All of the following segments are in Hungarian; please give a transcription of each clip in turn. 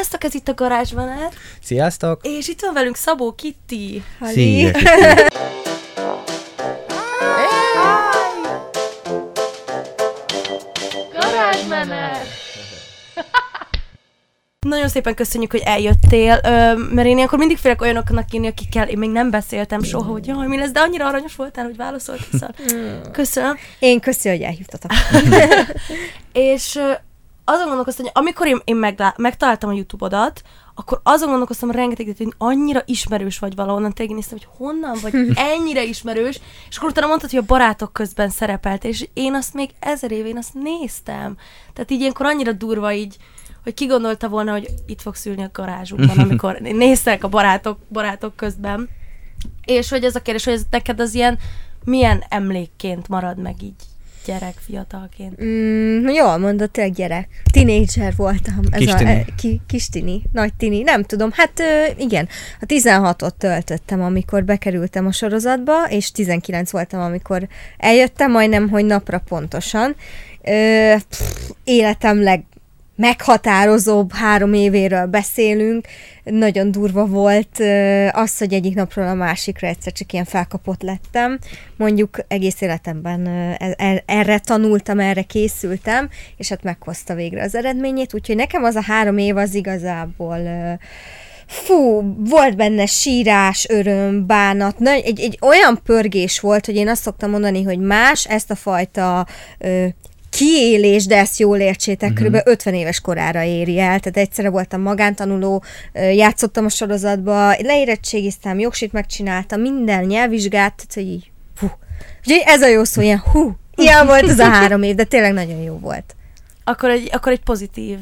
Sziasztok, ez itt a garázsban, Sziasztok! és itt van velünk Szabó Kitti. Szia! Nagyon szépen köszönjük, hogy eljöttél, mert én ilyenkor mindig félek olyanoknak írni, akikkel én még nem beszéltem soha, hogy jaj, mi lesz, de annyira aranyos voltál, hogy válaszoltál. Szóval. Köszönöm. Én köszi, hogy elhívtatok. És azon gondolkoztam, hogy amikor én, én meglá- megtaláltam a YouTube-odat, akkor azon gondolkoztam rengeteget, hogy annyira ismerős vagy valahonnan, tényleg néztem, hogy honnan vagy ennyire ismerős, és akkor utána mondtad, hogy a barátok közben szerepelt, és én azt még ezer éve, én azt néztem. Tehát így ilyenkor annyira durva így, hogy ki gondolta volna, hogy itt fogsz ülni a garázsunkban, amikor néztek a barátok, barátok közben. És hogy ez a kérdés, hogy ez neked az ilyen milyen emlékként marad meg így gyerek, fiatalként? Mm, jól mondod, tényleg gyerek. Tinédzser voltam. Ez Kis a, tini. e, ki, kis tini, nagy tini, nem tudom. Hát igen, a 16-ot töltöttem, amikor bekerültem a sorozatba, és 19 voltam, amikor eljöttem, majdnem, hogy napra pontosan. Ö, pff, életem leg meghatározóbb három évéről beszélünk. Nagyon durva volt az, hogy egyik napról a másikra egyszer csak ilyen felkapott lettem. Mondjuk egész életemben e- e- erre tanultam, erre készültem, és hát meghozta végre az eredményét, úgyhogy nekem az a három év az igazából Fú, volt benne sírás, öröm, bánat, na, egy, egy olyan pörgés volt, hogy én azt szoktam mondani, hogy más ezt a fajta ö, kiélés, de ezt jól értsétek, uh-huh. kb. 50 éves korára éri el. Tehát egyszerre voltam magántanuló, játszottam a sorozatba, leérettségiztem, jogsit megcsináltam, minden nyelvvizsgát, tehát hogy így, hú. Úgyhogy ez a jó szó, ilyen hú, ilyen volt ez a három év, de tényleg nagyon jó volt. Akkor egy, akkor egy pozitív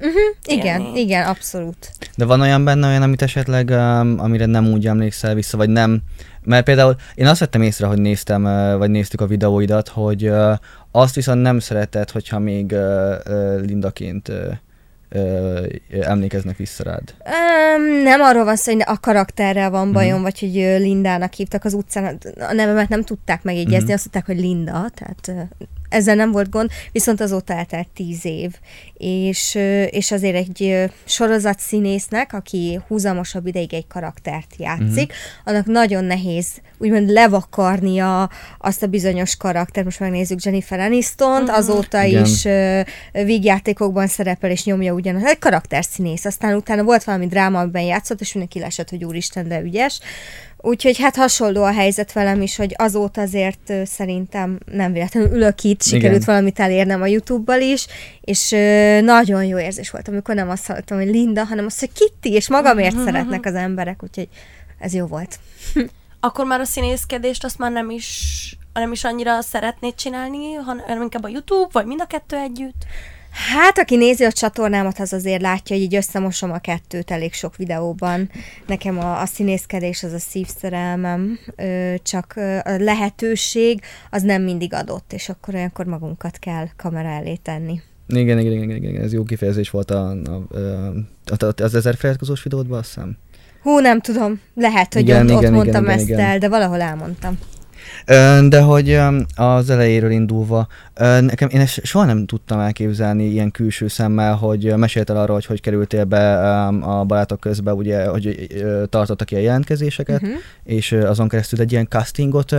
Uh-huh. Igen, Élmény. igen, abszolút. De van olyan benne olyan, amit esetleg, um, amire nem úgy emlékszel vissza, vagy nem? Mert például én azt vettem észre, hogy néztem, uh, vagy néztük a videóidat, hogy uh, azt viszont nem szereted, hogyha még Lindaként emlékeznek vissza rád. Um, nem arról van szó, hogy a karakterrel van bajom, Mhm. vagy hogy Lindának hívtak az utcán. A nevemet nem tudták megjegyezni, Mhm. azt tudták, hogy Linda, tehát ezzel nem volt gond, viszont azóta eltelt tíz év, és, és azért egy ö, sorozatszínésznek, aki húzamosabb ideig egy karaktert játszik, annak nagyon nehéz úgymond levakarnia azt a bizonyos karaktert. Most megnézzük Jennifer Aniston-t, Mhm. azóta Igen. is ö, vígjátékokban szerepel és nyomja ugyanaz. Egy karakterszínész. Aztán utána volt valami dráma, amiben játszott, és mindenki lesett, hogy úristen, de ügyes. Úgyhogy hát hasonló a helyzet velem is, hogy azóta azért szerintem nem véletlenül ülök itt, sikerült Igen. valamit elérnem a YouTube-bal is, és nagyon jó érzés volt, amikor nem azt hallottam, hogy Linda, hanem azt, hogy Kitty, és magamért szeretnek az emberek, úgyhogy ez jó volt. Akkor már a színészkedést azt már nem is, nem is annyira szeretnéd csinálni, hanem inkább a YouTube, vagy mind a kettő együtt? Hát, aki nézi a csatornámat, az azért látja, hogy így összemosom a kettőt elég sok videóban. Nekem a, a színészkedés az a szívszerelmem, ö, csak ö, a lehetőség az nem mindig adott, és akkor olyankor magunkat kell kamera elé tenni. Igen, igen, igen, igen, igen ez jó kifejezés volt a, a, a, a, az ezer feliratkozós videódban, azt hiszem. Hú, nem tudom, lehet, hogy Igen, ott, ott igen, mondtam igen, ezt igen. el, de valahol elmondtam. De hogy az elejéről indulva, nekem én ezt soha nem tudtam elképzelni ilyen külső szemmel, hogy meséltél arról, hogy hogy kerültél be a barátok közben, ugye, hogy tartottak ilyen jelentkezéseket, uh-huh. és azon keresztül egy ilyen castingot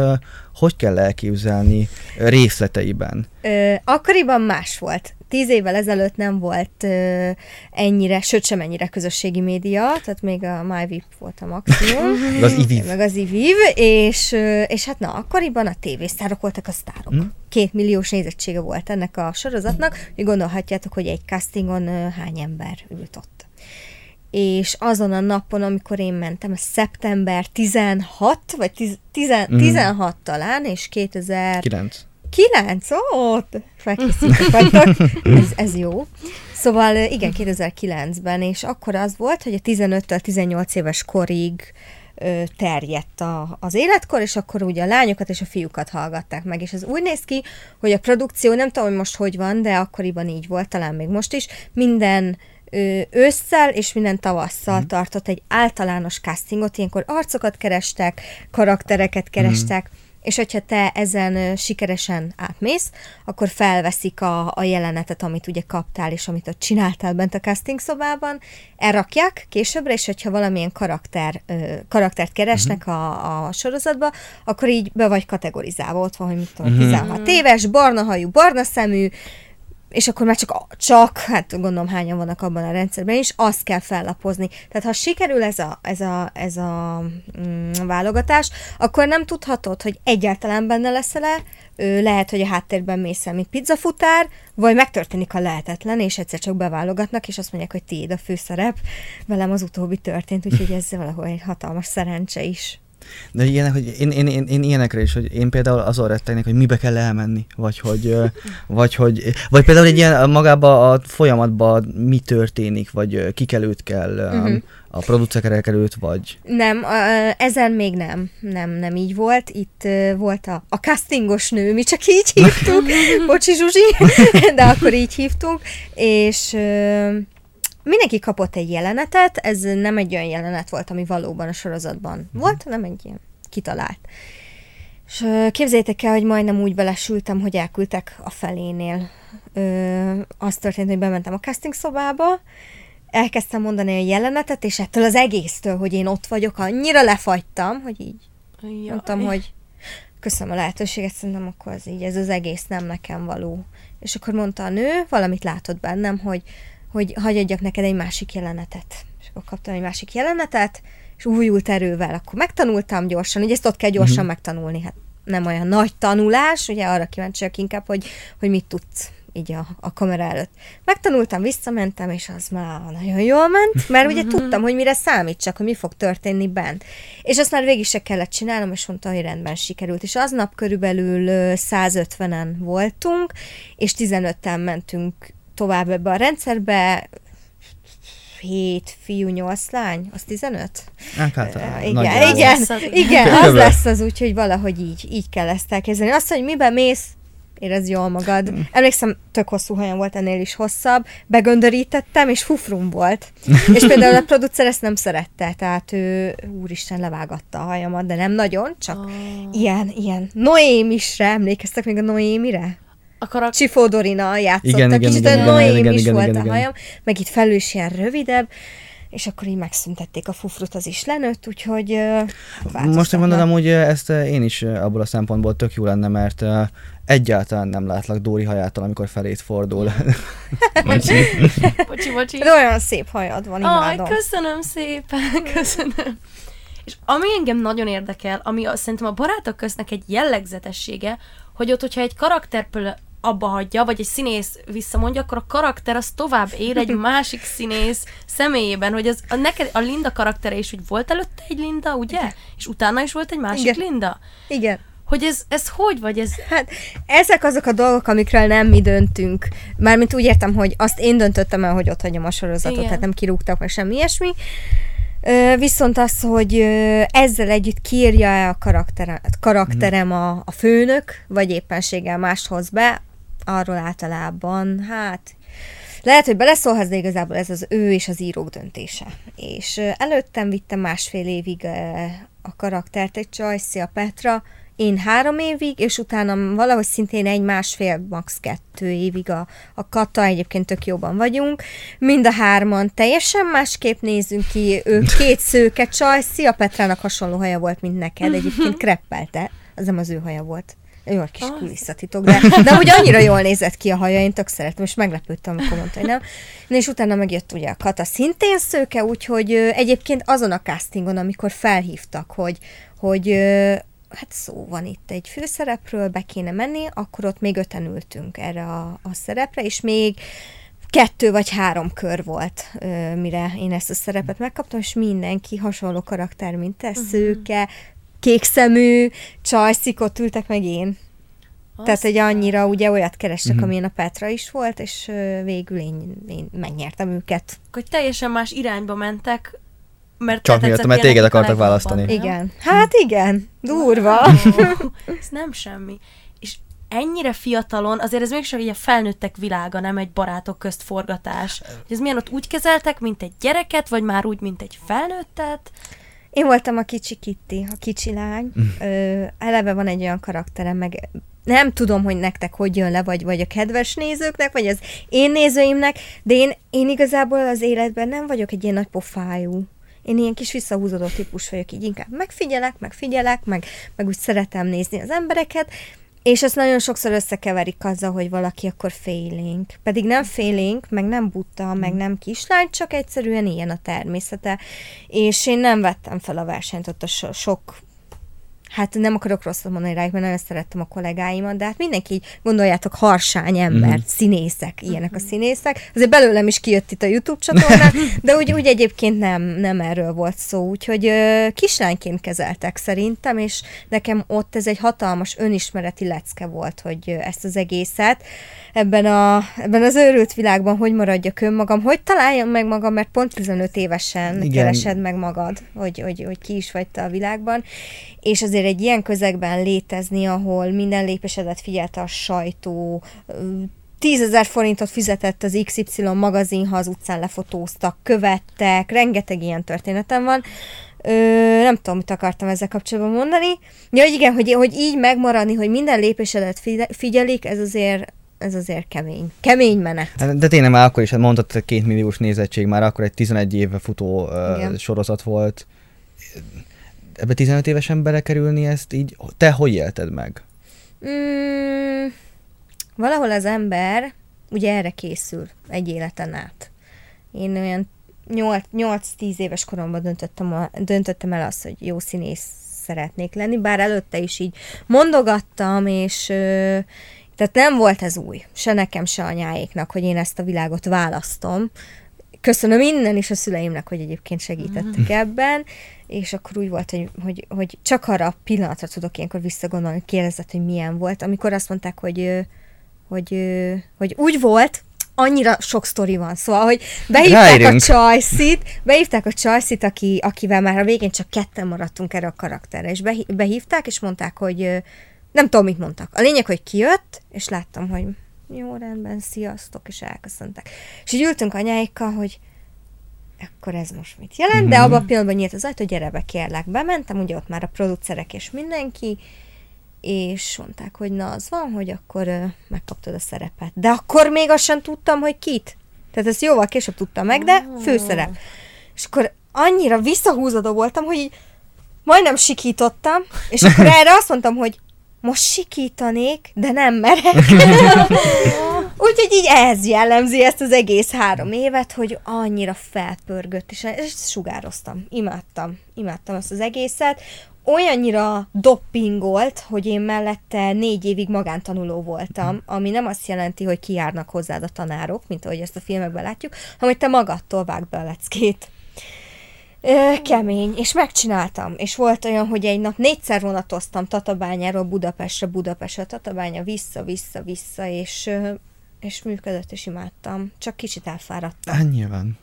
hogy kell elképzelni részleteiben? Ö, akkoriban más volt. Tíz évvel ezelőtt nem volt ö, ennyire, sőt sem ennyire közösségi média, tehát még a MyVip volt a maximum. Az iviv. Meg az iviv, és, és hát na, akkoriban a tévésztárok voltak a sztárok. Mhm. Két milliós nézettsége volt ennek a sorozatnak, hogy gondolhatjátok, hogy egy castingon hány ember ült ott. És azon a napon, amikor én mentem, szeptember 16, vagy 10, 10, Mhm. 16 talán, és 2000... Kilenc. Ó, felkészültek vagytok. Ez, ez jó. Szóval igen, 2009-ben, és akkor az volt, hogy a 15-től 18 éves korig terjedt a, az életkor, és akkor ugye a lányokat és a fiúkat hallgatták meg, és ez úgy néz ki, hogy a produkció, nem tudom, hogy most hogy van, de akkoriban így volt, talán még most is, minden ősszel és minden tavasszal mm. tartott egy általános castingot, ilyenkor arcokat kerestek, karaktereket kerestek, és hogyha te ezen sikeresen átmész, akkor felveszik a, a jelenetet, amit ugye kaptál, és amit ott csináltál bent a casting szobában, elrakják későbbre, és hogyha valamilyen karakter, karaktert keresnek a, a sorozatba, akkor így be vagy kategorizálva, ott van, hogy mit tudom, 16 éves, barna hajú, barna szemű, és akkor már csak, csak, hát gondolom hányan vannak abban a rendszerben is, azt kell fellapozni. Tehát ha sikerül ez a, ez a, ez a mm, válogatás, akkor nem tudhatod, hogy egyáltalán benne leszel-e, lehet, hogy a háttérben mész el, mint pizzafutár, vagy megtörténik a lehetetlen, és egyszer csak beválogatnak, és azt mondják, hogy tiéd a főszerep. Velem az utóbbi történt, úgyhogy ez valahol egy hatalmas szerencse is. De ilyenek, hogy én, én, én, én ilyenekre is, hogy én például azon rettegnek, hogy mibe kell elmenni, vagy hogy, vagy hogy, vagy például egy ilyen magába a folyamatban mi történik, vagy ö, kik előtt kell, uh-huh. a producerek előtt, vagy... Nem, ezen még nem, nem, nem így volt. Itt volt a, a castingos nő, mi csak így hívtuk, bocsi Zsuzsi, de akkor így hívtuk, és mindenki kapott egy jelenetet, ez nem egy olyan jelenet volt, ami valóban a sorozatban volt, hanem egy ilyen kitalált. És képzeljétek el, hogy majdnem úgy belesültem, hogy elküldtek a felénél. Ö, az történt, hogy bementem a casting szobába, elkezdtem mondani a jelenetet, és ettől az egésztől, hogy én ott vagyok, annyira lefagytam, hogy így Jaj. mondtam, hogy köszönöm a lehetőséget, szerintem akkor az így, ez az egész nem nekem való. És akkor mondta a nő, valamit látott bennem, hogy, hogy hagyjadjak neked egy másik jelenetet. És akkor kaptam egy másik jelenetet, és újult erővel, akkor megtanultam gyorsan, ugye ezt ott kell gyorsan Mhm. megtanulni, hát nem olyan nagy tanulás, ugye arra kíváncsiak inkább, hogy, hogy mit tudsz így a, a kamera előtt. Megtanultam, visszamentem, és az már nagyon jól ment, mert ugye tudtam, hogy mire számítsak, hogy mi fog történni bent. És azt már végig se kellett csinálnom, és mondta, hogy rendben sikerült. És aznap körülbelül ö, 150-en voltunk, és 15-en mentünk tovább ebbe a rendszerbe, 7 fiú, 8 lány, az 15? Hát, hát, Uh, igen, nagyjából. igen, lesz az, igen. igen, az lesz az úgy, hogy valahogy így, így kell ezt elkezdeni. Azt, hogy miben mész, érezd jól magad. Emlékszem, tök hosszú hajam volt, ennél is hosszabb, begöndörítettem, és fufrum volt. és például a producer ezt nem szerette, tehát ő, úristen, levágatta a hajamat, de nem nagyon, csak Oh. ilyen, ilyen Noémisre, emlékeztek még a Noémire? A karak... Csifó Dorina játszott, Igen, igen, igen, kicsit igen, olyan igen, Noém igen, is igen, volt igen, a igen. hajam, meg itt felül is ilyen rövidebb, és akkor így megszüntették a fufrut, az is lenőtt, úgyhogy Most, hogy mondod, amúgy ezt én is abból a szempontból tök jó lenne, mert egyáltalán nem látlak Dóri hajától, amikor felét fordul. Bocsi, bocsi. De olyan szép hajad van, Aj, imádom. köszönöm szépen, köszönöm. És ami engem nagyon érdekel, ami szerintem a barátok köznek egy jellegzetessége, hogy ott, hogyha egy karakter abba hagyja, vagy egy színész visszamondja, akkor a karakter az tovább él egy másik színész személyében, hogy az, a, neked, a Linda karaktere is, hogy volt előtte egy Linda, ugye? És utána is volt egy másik Igen. Linda? Igen. Hogy ez, ez hogy, vagy ez... Hát ezek azok a dolgok, amikről nem mi döntünk. Mármint úgy értem, hogy azt én döntöttem el, hogy ott hagyom a sorozatot, Igen. tehát nem kirúgtak, meg semmi ilyesmi. Viszont az, hogy ezzel együtt kiírja-e a karakterem, karakterem a, a főnök, vagy éppenséggel más hoz be, arról általában, hát lehet, hogy beleszólhatsz, de igazából ez az ő és az írók döntése. És előttem vittem másfél évig a karaktert egy Csajci, a Petra, én három évig, és utána valahogy szintén egy másfél, max. kettő évig a, a Kata, egyébként tök jóban vagyunk. Mind a hárman teljesen másképp nézünk ki, ő két szőke Csajci, a Petrának hasonló haja volt, mint neked, egyébként kreppelte, az nem az ő haja volt. Jó, egy kis Az. kulisszatitok, de, de úgy annyira jól nézett ki a haja, én tök szeretem, és meglepődtem, amikor mondta, hogy nem. Na, és utána megjött ugye a Kata szintén szőke, úgyhogy egyébként azon a castingon, amikor felhívtak, hogy, hogy hát szó van itt egy főszerepről, be kéne menni, akkor ott még öten ültünk erre a, a szerepre, és még kettő vagy három kör volt, mire én ezt a szerepet megkaptam, és mindenki hasonló karakter, mint te, szőke, kékszemű, csajszikot ültek meg én. Tehát, hogy annyira ugye olyat kerestek, Mhm. amilyen a Petra is volt, és végül én, én megnyertem őket. Hogy teljesen más irányba mentek, mert Csak miatt, mert téged akartak választani. nem? Igen. Hát igen, durva. Ez nem semmi. És ennyire fiatalon, azért ez mégsem egy a felnőttek világa, nem egy barátok közt forgatás. Hogy ez milyen ott úgy kezeltek, mint egy gyereket, vagy már úgy, mint egy felnőttet? Én voltam a kicsi Kitty, a kicsi lány. Ö, eleve van egy olyan karakterem, meg nem tudom, hogy nektek hogy jön le, vagy, vagy a kedves nézőknek, vagy az én nézőimnek, de én, én igazából az életben nem vagyok egy ilyen nagy pofájú. Én ilyen kis visszahúzódó típus vagyok, így inkább megfigyelek, megfigyelek, meg, meg úgy szeretem nézni az embereket, és ezt nagyon sokszor összekeverik azzal, hogy valaki akkor félénk. Pedig nem félénk, meg nem buta, meg nem kislány, csak egyszerűen ilyen a természete. És én nem vettem fel a versenyt ott a so- sok hát nem akarok rosszat mondani rájuk, mert nagyon szerettem a kollégáimat, de hát mindenki így gondoljátok harsány ember, Mhm. mm. színészek, ilyenek a színészek. Azért belőlem is kijött itt a YouTube csatornán, de úgy, úgy egyébként nem, nem erről volt szó, úgyhogy ö, kislányként kezeltek szerintem, és nekem ott ez egy hatalmas önismereti lecke volt, hogy ö, ezt az egészet ebben, a, ebben az őrült világban hogy maradjak önmagam, hogy találjam meg magam, mert pont 15 évesen Igen. Keresed meg magad, hogy, hogy, hogy ki is vagy te a világban, és azért egy ilyen közegben létezni, ahol minden lépésedet figyelte a sajtó, ö, 10 ezer forintot fizetett az XY magazinha, az utcán lefotóztak, követtek, rengeteg ilyen történetem van. Ö, nem tudom, mit akartam ezzel kapcsolatban mondani. Ja, hogy igen, hogy, hogy így megmaradni, hogy minden lépésedet figye- figyelik, ez azért, ez azért kemény. Kemény menet. Hát, De tényleg már akkor is, hát mondtad, hogy két milliós nézettség, már akkor egy 11 éve futó Igen. sorozat volt. Ebbe 15 évesen belekerülni ezt így, te hogy élted meg? Mm, valahol az ember ugye erre készül egy életen át. Én olyan 8-10 éves koromban döntöttem, a, döntöttem el azt, hogy jó színész szeretnék lenni, bár előtte is így mondogattam, és tehát nem volt ez új, se nekem, se anyáéknak, hogy én ezt a világot választom. Köszönöm innen is a szüleimnek, hogy egyébként segítettek ebben, és akkor úgy volt, hogy, hogy, hogy csak arra a pillanatra tudok ilyenkor visszagondolni, hogy kérdezett, hogy milyen volt, amikor azt mondták, hogy, hogy, ö, hogy úgy volt, annyira sok sztori van, szóval, hogy behívták Ráérünk. a Csajszit, behívták a Csajszit, aki, akivel már a végén csak ketten maradtunk erre a karakterre, és behívták, és mondták, hogy nem tudom, mit mondtak. A lényeg, hogy kijött, és láttam, hogy jó, rendben, sziasztok, és elköszöntek. És így ültünk anyáikkal, hogy akkor ez most mit jelent, de abban a pillanatban nyílt az ajtó, gyere be, kérlek. Bementem, ugye ott már a producerek és mindenki, és mondták, hogy na, az van, hogy akkor ö, megkaptad a szerepet. De akkor még azt sem tudtam, hogy kit. Tehát ezt jóval később tudtam meg, de főszerep. És akkor annyira visszahúzódó voltam, hogy így majdnem sikítottam, és akkor erre azt mondtam, hogy most sikítanék, de nem merek. Úgyhogy így ez jellemzi ezt az egész három évet, hogy annyira felpörgött, és ezt sugároztam. Imádtam. Imádtam ezt az egészet. Olyannyira doppingolt, hogy én mellette négy évig magántanuló voltam, ami nem azt jelenti, hogy kijárnak hozzád a tanárok, mint ahogy ezt a filmekben látjuk, hanem hogy te magadtól vágd be a leckét. Ö, kemény, és megcsináltam. És volt olyan, hogy egy nap négyszer vonatoztam Tatabányáról Budapestre, Budapestre, Tatabánya, vissza, vissza, vissza, és, és működött, és imádtam. Csak kicsit elfáradtam. Hát nyilván.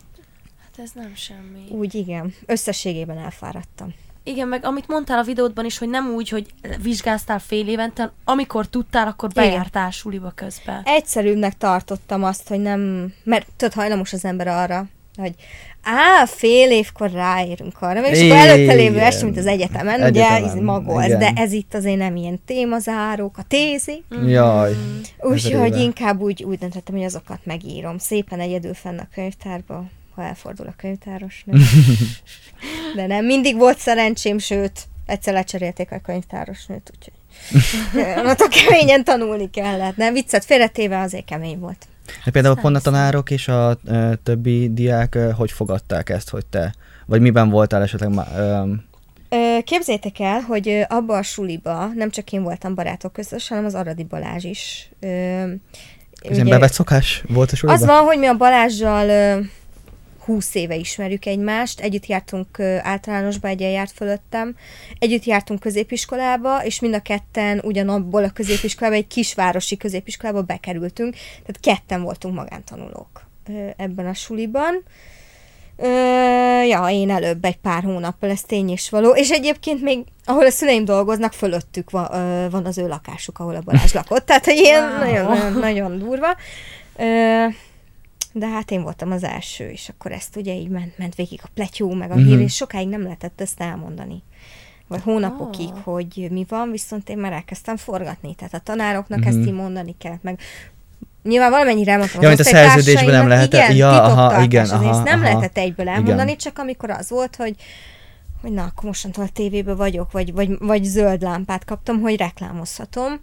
Hát ez nem semmi. Úgy igen, összességében elfáradtam. Igen, meg amit mondtál a videódban is, hogy nem úgy, hogy vizsgáztál fél évente, amikor tudtál, akkor Igen. bejártál suliba közben. Egyszerűbbnek tartottam azt, hogy nem, mert tudod, hajlamos az ember arra, hogy á, fél évkor ráérünk arra, és akkor előtte lévő este, mint az egyetemen, Egyetemen, ugye, ez magolsz, igen. de ez itt azért nem ilyen témazárók, a tézi, Jaj. Úgyhogy inkább úgy, úgy döntöttem, hogy azokat megírom. Szépen egyedül fenn a könyvtárba, ha elfordul a könyvtáros. De nem, mindig volt szerencsém, sőt, egyszer lecserélték a könyvtárosnőt, úgyhogy ott a keményen tanulni kellett. Nem, viccet félretéve azért kemény volt. De például nem pont a tanárok és a ö, többi diák ö, hogy fogadták ezt, hogy te, vagy miben voltál esetleg má, ö, Képzétek el, hogy abba a suliba nem csak én voltam barátok közös, hanem az Aradi Balázs is. Ez ilyen bevett szokás volt a suliban? Az van, hogy mi a Balázsjal 20 éve ismerjük egymást, együtt jártunk általánosba, egyen járt fölöttem, együtt jártunk középiskolába, és mind a ketten ugyanabból a középiskolába, egy kisvárosi középiskolába bekerültünk, tehát ketten voltunk magántanulók ebben a suliban. Ö, ja, én előbb egy pár hónappal, ez tény és való. És egyébként még, ahol a szüleim dolgoznak, fölöttük van, ö, van az ő lakásuk, ahol a Balázs lakott. Tehát, hogy ilyen Wow. nagyon, nagyon, nagyon durva. Ö, De hát én voltam az első, és akkor ezt ugye így ment, ment végig a pletyó, meg a Mhm. hír, és sokáig nem lehetett ezt elmondani. Vagy hónapokig, Ah. hogy mi van, viszont én már elkezdtem forgatni. Tehát a tanároknak Mhm. ezt így mondani kellett, meg Nyilván valamennyire elmondtam. Ja, mint a szerződésben nem lehetett- Igen, ja, aha, igen, azért aha, ezt nem aha. lehetett egyből elmondani, Igen. csak amikor az volt, hogy hogy na, akkor mostantól a tévében vagyok, vagy, vagy, vagy zöld lámpát kaptam, hogy reklámozhatom.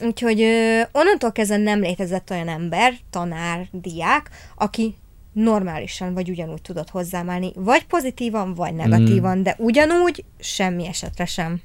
Úgyhogy ö, onnantól kezdve nem létezett olyan ember, tanár, diák, aki normálisan vagy ugyanúgy tudott hozzáállni, vagy pozitívan, vagy negatívan, Mm. de ugyanúgy semmi esetre sem.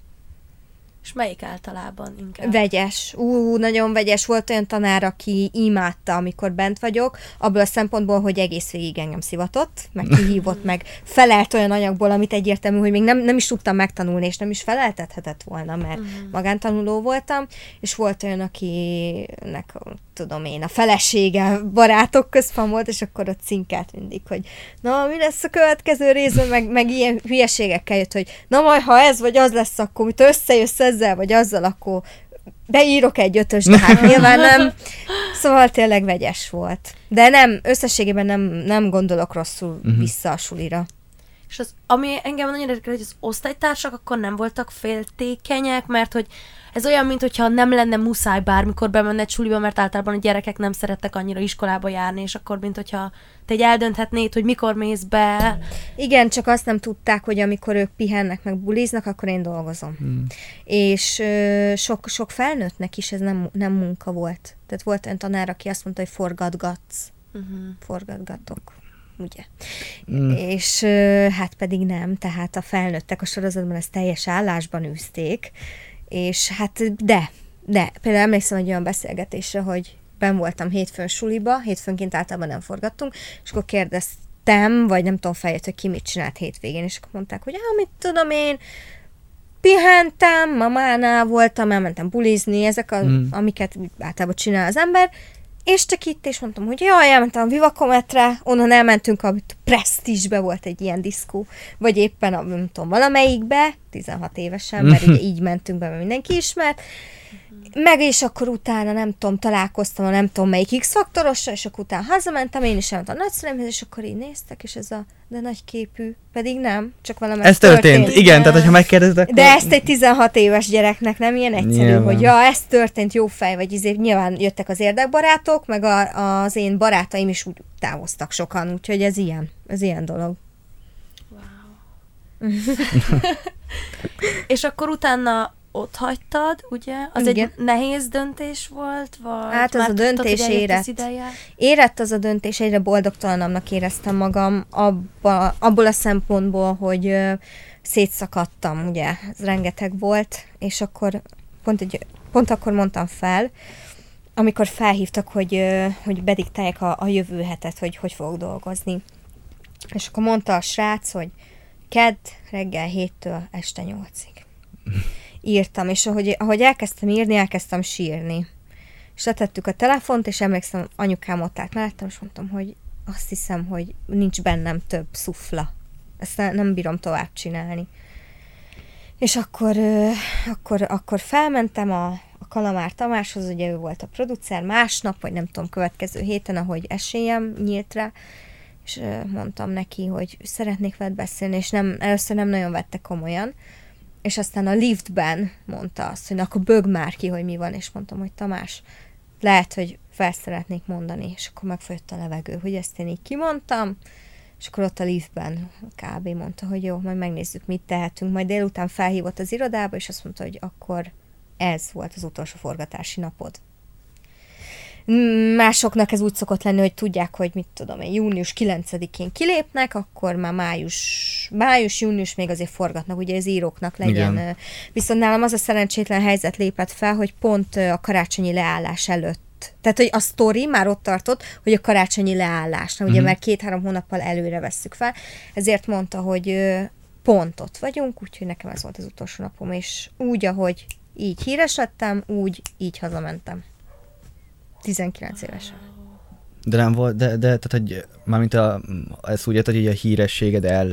És melyik általában inkább? Vegyes. Ú, nagyon vegyes. Volt olyan tanár, aki imádta, amikor bent vagyok, abból a szempontból, hogy egész végig engem szivatott, meg kihívott, meg felelt olyan anyagból, amit egyértelmű, hogy még nem, nem is tudtam megtanulni, és nem is feleltethetett volna, mert Mhm. magántanuló voltam, és volt olyan, akinek, tudom én, a felesége barátok közben volt, és akkor ott cinkát mindig, hogy na, mi lesz a következő részben, meg, meg ilyen hülyeségekkel jött, hogy na majd, ha ez vagy az lesz, akkor mit összejössz ezzel, vagy azzal, akkor beírok egy ötös, de hát nyilván nem. Szóval tényleg vegyes volt. De nem, összességében nem, nem gondolok rosszul Mhm. vissza a sulira. És az, ami engem nagyon érdekel, hogy az osztálytársak akkor nem voltak féltékenyek, mert hogy ez olyan, mint hogyha nem lenne muszáj bármikor bemenni egy suliba, mert általában a gyerekek nem szerettek annyira iskolába járni, és akkor, mint hogyha te egy eldönthetnéd, hogy mikor mész be. Igen, csak azt nem tudták, hogy amikor ők pihennek, meg buliznak, akkor én dolgozom. Hmm. És ö, sok, sok felnőttnek is ez nem, nem munka volt. Tehát volt olyan tanár, aki azt mondta, hogy forgatgatsz, Uh-huh. forgatgatok. Ugye? Mm. És ö, hát pedig nem, tehát a felnőttek a sorozatban ezt teljes állásban űzték, és hát de, de, például emlékszem egy olyan beszélgetésre, hogy ben voltam hétfőn suliba, hétfőnként általában nem forgattunk, és akkor kérdeztem, vagy nem tudom feljött, hogy ki mit csinált hétvégén, és akkor mondták, hogy ah, mit tudom én, pihentem, mamánál voltam, elmentem bulizni, ezek, a, Mm. amiket általában csinál az ember, és csak itt, és mondtam, hogy jaj, elmentem a Vivakometre, onnan elmentünk, a Prestige-be volt egy ilyen diszkó, vagy éppen a, nem tudom, valamelyikbe, 16 évesen, mert ugye így mentünk be, mert mindenki ismert, meg és akkor utána nem tudom, találkoztam a nem tudom melyik X-faktorossal, és akkor utána hazamentem, én is elmentem a nagyszüleimhez, és akkor így néztek, és ez a de nagy képű, pedig nem, csak valami Ez történt, igen, tehát hogyha megkérdezed, akkor... de ezt egy 16 éves gyereknek nem ilyen egyszerű, Nyilván. hogy ja, ez történt, jó fej, vagy izé, nyilván jöttek az érdekbarátok, meg a, az én barátaim is úgy távoztak sokan, úgyhogy ez ilyen, ez ilyen dolog. És akkor utána ott hagytad, ugye? Az Igen. egy nehéz döntés volt, vagy Hát az már a tudtad, döntés eljött érett. az ideje? Érett az a döntés, egyre boldogtalanabbnak éreztem magam abba, abból a szempontból, hogy ö, szétszakadtam, ugye, ez rengeteg volt, és akkor pont, egy, pont akkor mondtam fel, amikor felhívtak, hogy, ö, hogy bediktálják a, a jövő hetet, hogy hogy fogok dolgozni. És akkor mondta a srác, hogy kedd reggel 7-től este 8-ig. Írtam, és ahogy, ahogy elkezdtem írni, elkezdtem sírni. És letettük a telefont, és emlékszem, anyukám ott állt mellettem, és mondtam, hogy azt hiszem, hogy nincs bennem több szufla. Ezt ne, nem bírom tovább csinálni. És akkor, akkor, akkor felmentem a, a Kalamár Tamáshoz, ugye ő volt a producer, másnap, vagy nem tudom, következő héten, ahogy esélyem nyílt rá, és mondtam neki, hogy szeretnék veled beszélni, és nem, először nem nagyon vette komolyan, és aztán a liftben mondta azt, hogy na, akkor bög már ki, hogy mi van, és mondtam, hogy Tamás, lehet, hogy fel szeretnék mondani, és akkor megfolyott a levegő, hogy ezt én így kimondtam, és akkor ott a liftben kb. mondta, hogy jó, majd megnézzük, mit tehetünk. Majd délután felhívott az irodába, és azt mondta, hogy akkor ez volt az utolsó forgatási napod. Másoknak ez úgy szokott lenni, hogy tudják, hogy mit tudom én, június 9-én kilépnek, akkor már május, május, június még azért forgatnak, ugye az íróknak legyen. Igen. Viszont nálam az a szerencsétlen helyzet lépett fel, hogy pont a karácsonyi leállás előtt tehát, hogy a sztori már ott tartott, hogy a karácsonyi leállásnál, ugye Mhm. már két-három hónappal előre vesszük fel, ezért mondta, hogy pont ott vagyunk, úgyhogy nekem ez volt az utolsó napom, és úgy, ahogy így híres lettem, úgy így hazamentem. 19 évesen. De nem volt, de, de tehát, hogy mármint a, ezt úgy érted, hogy a hírességed el...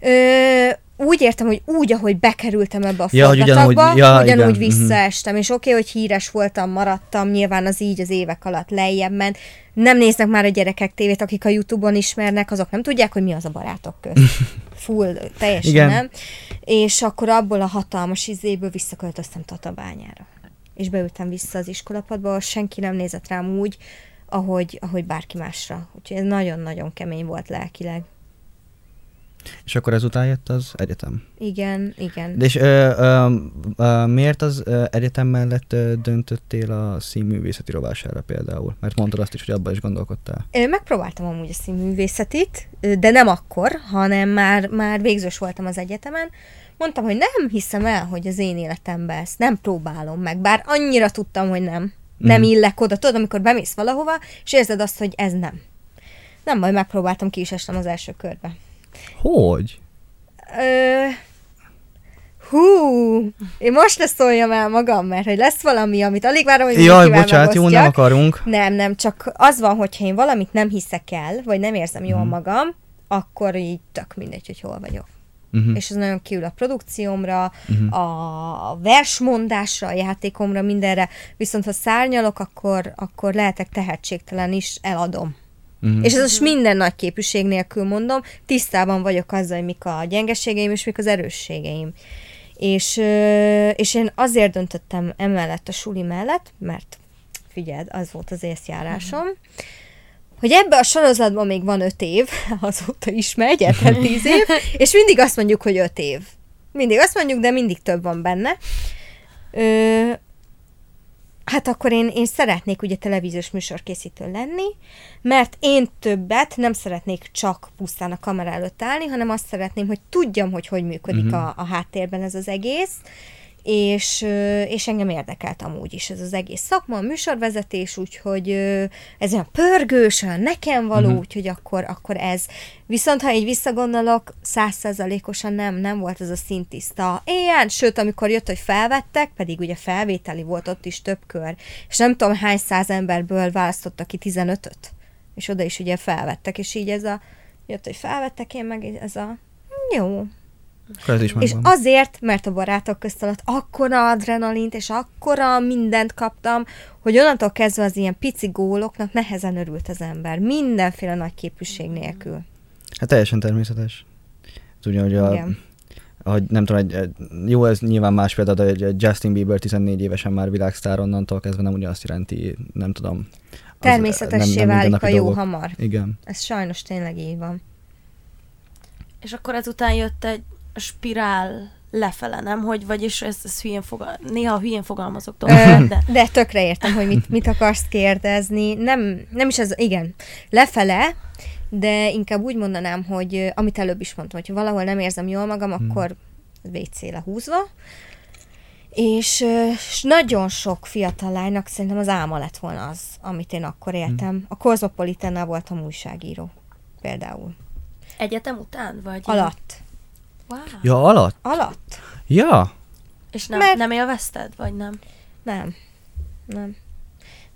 Ö, úgy értem, hogy úgy, ahogy bekerültem ebbe a Ja, hogy ugyanúgy- ja, ugyanúgy igen, mhm. visszaestem, és oké, okay, hogy híres voltam, maradtam, nyilván az így az évek alatt lejjebb ment. Nem néznek már a gyerekek tévét, akik a Youtube-on ismernek, azok nem tudják, hogy mi az a barátok közt. Full, teljesen Igen. nem. És akkor abból a hatalmas izéből visszaköltöztem Tatabányára. És beültem vissza az iskolapadba, senki nem nézett rám úgy, ahogy, ahogy bárki másra. Úgyhogy ez nagyon-nagyon kemény volt lelkileg. És akkor ezután jött az egyetem. Igen, igen. De és ö, ö, ö, miért az ö, egyetem mellett ö, döntöttél a színművészeti rovására például? Mert mondtad azt is, hogy abban is gondolkodtál. Ö, Megpróbáltam amúgy a színművészetit, de nem akkor, hanem már, már végzős voltam az egyetemen. Mondtam, hogy nem hiszem el, hogy az én életemben ezt nem próbálom meg, bár annyira tudtam, hogy nem. Nem Mhm. illek oda. Tudod, amikor bemész valahova, és érzed azt, hogy ez nem. Nem baj, megpróbáltam, ki is estem az első körbe. Hogy? Ö, hú, én most ne szóljam el magam, mert hogy lesz valami, amit alig várom, hogy Jaj, bocsánat, jó, nem megosztjak. akarunk. Nem, nem, csak az van, hogyha én valamit nem hiszek el, vagy nem érzem jól Mhm. magam, akkor így tök mindegy, hogy hol vagyok. Uh-huh. És ez nagyon kiül a produkciómra, Mhm. a versmondásra, a játékomra, mindenre. Viszont ha szárnyalok, akkor, akkor lehetek tehetségtelen is, eladom. Uh-huh. És ez most minden nagy képűség nélkül mondom, tisztában vagyok azzal, hogy mik a gyengeségeim és mik az erősségeim. És, és én azért döntöttem emellett a suli mellett, mert figyeld, az volt az észjárásom, hogy ebbe a sorozatban még van öt év, azóta is megy, egyetlen tíz év, és mindig azt mondjuk, hogy öt év. Mindig azt mondjuk, de mindig több van benne. Ö, hát akkor én, én szeretnék ugye televíziós műsorkészítő lenni, mert én többet nem szeretnék csak pusztán a kamera előtt állni, hanem azt szeretném, hogy tudjam, hogy hogy működik Mhm. a, a háttérben ez az egész, és, és engem érdekelt amúgy is ez az egész szakma, a műsorvezetés, úgyhogy ez olyan pörgős, olyan nekem való, uh-huh. úgyhogy akkor, akkor ez. Viszont ha így visszagondolok, százszerzalékosan nem, nem volt ez a szintiszta. Ilyen, sőt, amikor jött, hogy felvettek, pedig ugye felvételi volt ott is több kör, és nem tudom hány száz emberből választottak ki 15-öt, és oda is ugye felvettek, és így ez a, jött, hogy felvettek, én meg ez a, jó, Akkor ez is és azért, mert a barátok közt alatt akkora adrenalint, és akkora mindent kaptam, hogy onnantól kezdve az ilyen pici góloknak nehezen örült az ember. Mindenféle nagy képűség nélkül. Hát teljesen természetes. Tudja, hogy a, Igen. hogy nem tudom, egy, egy, jó, ez nyilván más példa, de egy, egy Justin Bieber 14 évesen már világsztár onnantól kezdve nem ugyanazt jelenti, nem tudom. Természetessé válik a mindennapi jó dolgok. hamar. Igen. Ez sajnos tényleg így van. És akkor ezután jött egy spirál lefele, nem? Hogy vagyis ez, ez hülyén fogal... néha hülyén fogalmazok de... de tökre értem, hogy mit, mit akarsz kérdezni. Nem, nem is ez, igen, lefele, de inkább úgy mondanám, hogy amit előbb is mondtam, hogy valahol nem érzem jól magam, akkor WC-le húzva. És, és nagyon sok fiatal lánynak szerintem az álma lett volna az, amit én akkor éltem. A Cosmopolitannál voltam újságíró, például. Egyetem után? Vagy... Alatt. Wow. Ja, alatt? Alatt? Ja. És nem, Mert- nem élvezted, vagy nem? Nem. Nem.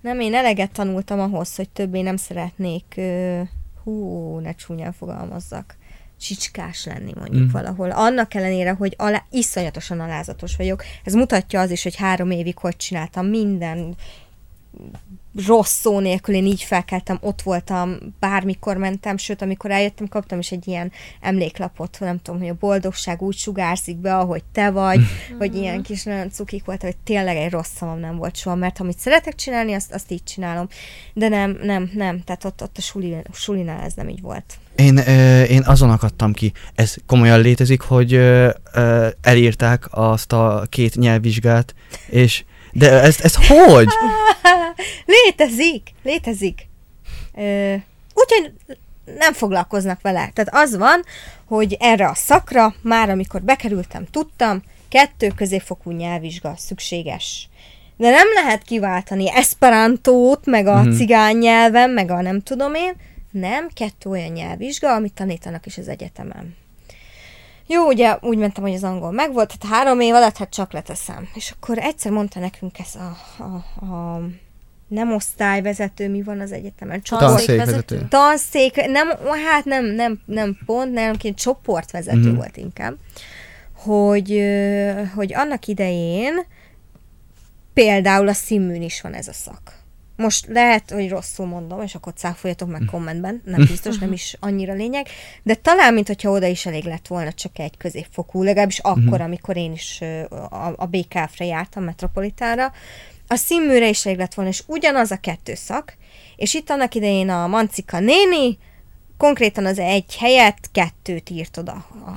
Nem, én eleget tanultam ahhoz, hogy többé nem szeretnék, ö, hú, ne csúnyán fogalmazzak, csicskás lenni mondjuk Mm. mm. valahol. Annak ellenére, hogy alá, iszonyatosan alázatos vagyok. Ez mutatja az is, hogy három évig hogy csináltam minden rossz szó nélkül, én így felkeltem, ott voltam, bármikor mentem, sőt, amikor eljöttem, kaptam is egy ilyen emléklapot, nem tudom, hogy a boldogság úgy sugárzik be, ahogy te vagy, hogy ilyen kis nagyon cukik volt, hogy tényleg egy rossz szavam nem volt soha, mert amit szeretek csinálni, azt, azt így csinálom. De nem, nem, nem, tehát ott, ott a suli, sulinál ez nem így volt. Én, ö, én azon akadtam ki, ez komolyan létezik, hogy ö, ö, elírták azt a két nyelvvizsgát, és de ez, ez hogy? létezik, létezik. Úgyhogy nem foglalkoznak vele. Tehát az van, hogy erre a szakra már amikor bekerültem, tudtam, kettő középfokú nyelvvizsga szükséges. De nem lehet kiváltani esperantót, meg a Mhm. uh-huh. cigány nyelven, meg a nem tudom én. Nem, kettő olyan nyelvvizsga, amit tanítanak is az egyetemen. Jó, ugye úgy mentem, hogy az angol megvolt, tehát három év alatt hát csak leteszem. És akkor egyszer mondta nekünk ez a, a, a nem osztályvezető, mi van az egyetemen? Tanszékvezető. Tanszék, nem, hát nem, nem, nem pont, nem, csoportvezető Mhm. mm. volt inkább, hogy, hogy annak idején például a színműn is van ez a szak. Most lehet, hogy rosszul mondom, és akkor cáfoljatok meg kommentben, nem biztos, nem is annyira lényeg, de talán, mint hogyha oda is elég lett volna csak egy középfokú, legalábbis akkor, amikor én is a, a BKF-re jártam, Metropolitára, a színműre is elég lett volna, és ugyanaz a kettő szak, és itt annak idején a Mancika néni konkrétan az egy helyet kettőt írt oda a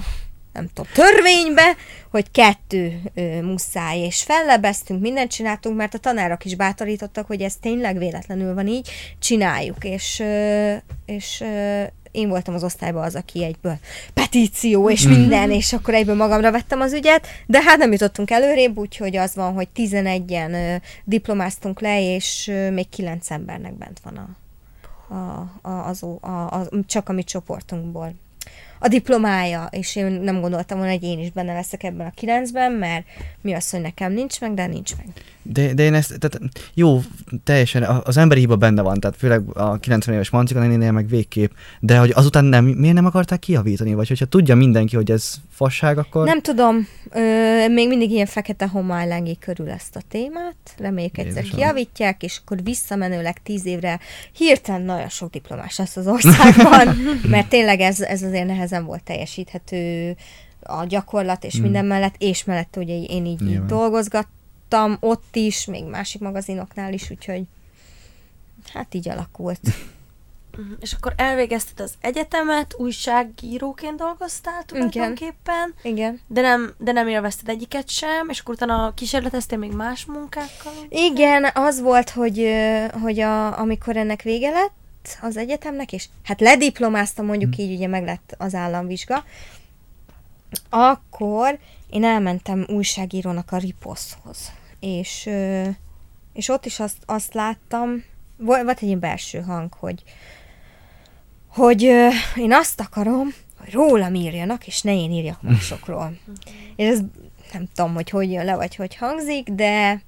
nem tudom, törvénybe, hogy kettő ö, muszáj, és fellebeztünk, mindent csináltunk, mert a tanárok is bátorítottak, hogy ez tényleg véletlenül van így, csináljuk, és, ö, és ö, én voltam az osztályban az, aki egyből petíció és minden, és akkor egyből magamra vettem az ügyet, de hát nem jutottunk előrébb, úgyhogy az van, hogy 11-en ö, diplomáztunk le, és ö, még 9 embernek bent van a, a, a, az, a, a, csak a mi csoportunkból a diplomája, és én nem gondoltam volna, hogy én is benne leszek ebben a kilencben, mert mi az, hogy nekem nincs meg, de nincs meg. De, de én ezt, tehát jó, teljesen, az emberi hiba benne van, tehát főleg a 90 éves Mancika nénénél meg végképp, de hogy azután nem, miért nem akarták kijavítani, vagy hogyha tudja mindenki, hogy ez fasság, akkor... Nem tudom, ö, még mindig ilyen fekete homály lengi körül ezt a témát, reméljük egyszer Jézusom. kiavítják, és akkor visszamenőleg tíz évre hirtelen nagyon sok diplomás lesz az országban, mert tényleg ez, ez azért nehezen volt teljesíthető a gyakorlat és Mm. minden mellett, és mellett ugye én így, így dolgozgattam ott is, még másik magazinoknál is, úgyhogy hát így alakult. Mhm. És akkor elvégezted az egyetemet, újságíróként dolgoztál tulajdonképpen, Igen. de nem, de nem élvezted egyiket sem, és akkor utána kísérleteztél még más munkákkal. Igen, az volt, hogy, hogy a, amikor ennek vége lett az egyetemnek, és hát lediplomáztam, mondjuk így, ugye meg lett az államvizsga, akkor én elmentem újságírónak a Riposzhoz, és, és ott is azt, azt láttam, volt egy ilyen belső hang, hogy, hogy ö, én azt akarom, hogy rólam írjanak, és ne én írjak másokról. és ez nem tudom, hogy hogy jön le, vagy hogy hangzik, de,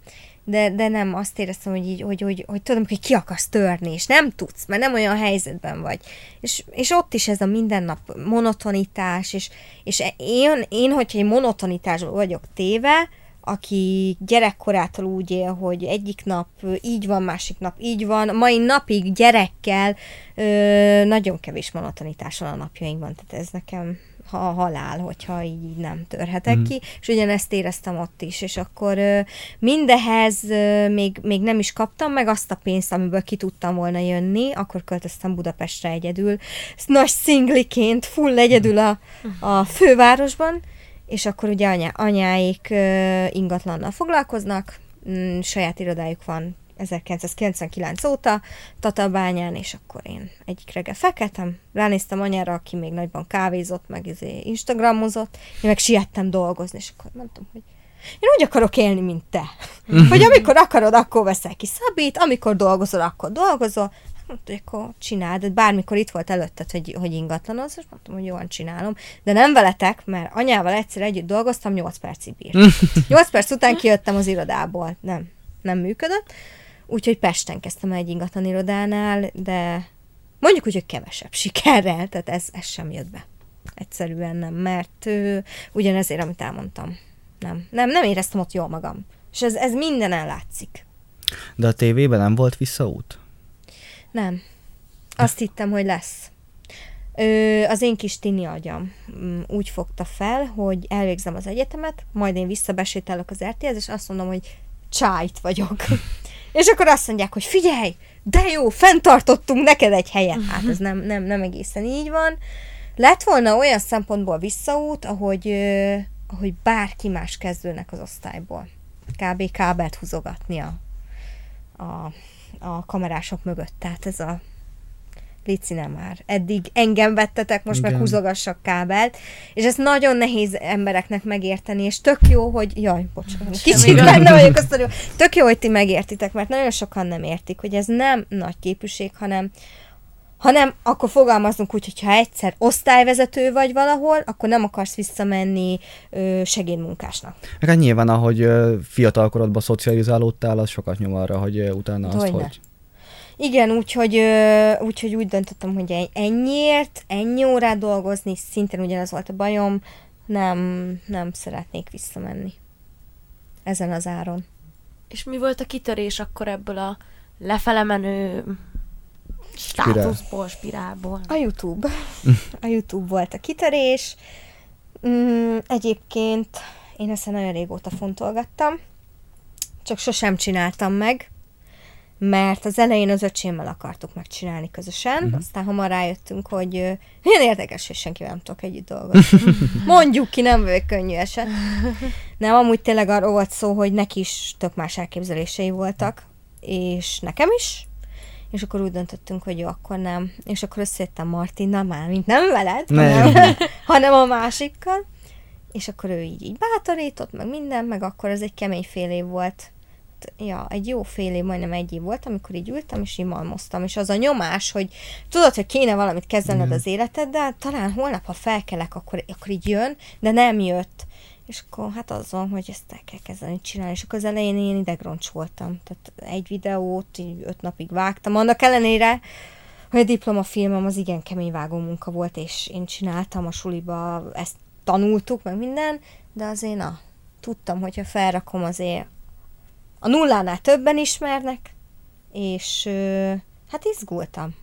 de, de nem azt éreztem, hogy így, hogy, hogy, hogy tudom, hogy ki akarsz törni, és nem tudsz, mert nem olyan helyzetben vagy. És, és ott is ez a mindennap monotonitás, és, és én, én, hogyha egy monotonitásban vagyok téve, aki gyerekkorától úgy él, hogy egyik nap így van, másik nap így van, mai napig gyerekkel ö, nagyon kevés monotonitás van a napjainkban, tehát ez nekem ha a halál, hogyha így, így nem törhetek Mhm. ki, és ugyanezt éreztem ott is, és akkor ö, mindehez ö, még, még nem is kaptam meg azt a pénzt, amiből ki tudtam volna jönni, akkor költöztem Budapestre egyedül, nagy szingliként, full egyedül a, a fővárosban, és akkor ugye anyá, anyáik ingatlannal foglalkoznak, mm, saját irodájuk van 1999 óta Tatabányán, és akkor én egyik reggel felkeltem, ránéztem anyára, aki még nagyban kávézott, meg izé instagramozott, én meg siettem dolgozni, és akkor mondtam, hogy én úgy akarok élni, mint te. hogy amikor akarod, akkor veszel ki szabít, amikor dolgozol, akkor dolgozol. Hát Mondta, hogy akkor csináld, bármikor itt volt előtted, hogy, hogy ingatlanoz, és mondtam, hogy jól csinálom. De nem veletek, mert anyával egyszer együtt dolgoztam, 8 percig bírt. 8 perc után kijöttem az irodából. Nem, nem működött. Úgyhogy Pesten kezdtem egy ingatlan irodánál, de mondjuk úgy, hogy kevesebb sikerrel, tehát ez, ez sem jött be. Egyszerűen nem, mert ö, ugyanezért, amit elmondtam. Nem, nem, nem éreztem ott jól magam. És ez, ez mindenen látszik. De a tévében nem volt visszaút? Nem. Azt hittem, hogy lesz. Ö, az én kis tini agyam mm, úgy fogta fel, hogy elvégzem az egyetemet, majd én visszabesétálok az RTL-hez, és azt mondom, hogy csájt vagyok. és akkor azt mondják, hogy figyelj, de jó, fenntartottunk neked egy helyet. Hát ez nem, nem, nem egészen így van. Lett volna olyan szempontból visszaút, ahogy, ö, ahogy bárki más kezdőnek az osztályból. Kb. kábelt húzogatni a, a, kamerások mögött. Tehát ez a Lici nem már. Eddig engem vettetek, most meg húzogassak kábelt, és ez nagyon nehéz embereknek megérteni, és tök jó, hogy, jaj, bocsánat, kicsit gond. benne vagyok, azt mondom, tök jó, hogy ti megértitek, mert nagyon sokan nem értik, hogy ez nem nagy képűség, hanem hanem akkor fogalmazunk úgy, hogyha egyszer osztályvezető vagy valahol, akkor nem akarsz visszamenni ö, segédmunkásnak. Meg hát nyilván, ahogy fiatalkorodban szocializálódtál, az sokat nyom arra, hogy utána azt, Hogyne. hogy... Igen, úgyhogy, úgyhogy úgy döntöttem, hogy ennyiért, ennyi órát dolgozni, szintén ugyanez volt a bajom, nem, nem szeretnék visszamenni. Ezen az áron. És mi volt a kitörés akkor ebből a lefele menő státuszból, spirálból? A YouTube. A YouTube volt a kitörés. Mm, egyébként én ezt nagyon régóta fontolgattam, csak sosem csináltam meg, mert az elején az öcsémmel akartuk megcsinálni közösen, uh-huh. aztán hamar rájöttünk, hogy ö, ilyen érdekes, hogy senkivel nem tudok együtt dolgozni. Mondjuk ki, nem vagyok könnyű eset. Nem, amúgy tényleg arról volt szó, hogy neki is tök más elképzelései voltak, és nekem is, és akkor úgy döntöttünk, hogy jó, akkor nem. És akkor összejöttem Martinnal, már mint nem veled, Nem. hanem, hanem a másikkal. És akkor ő így, így bátorított, meg minden, meg akkor ez egy kemény fél év volt. Ja, egy jó fél év, majdnem egy év volt, amikor így ültem, és így malmoztam. És az a nyomás, hogy tudod, hogy kéne valamit kezdened az életeddel, talán holnap, ha felkelek, akkor, akkor így jön, de nem jött. És akkor hát az van, hogy ezt el kell kezdeni csinálni. És akkor az elején én idegroncs voltam. Tehát egy videót így öt napig vágtam. Annak ellenére, hogy a diplomafilmem az igen kemény vágó munka volt, és én csináltam a suliba, ezt tanultuk, meg minden, de azért na, tudtam, hogyha felrakom azért a nullánál többen ismernek, és hát izgultam.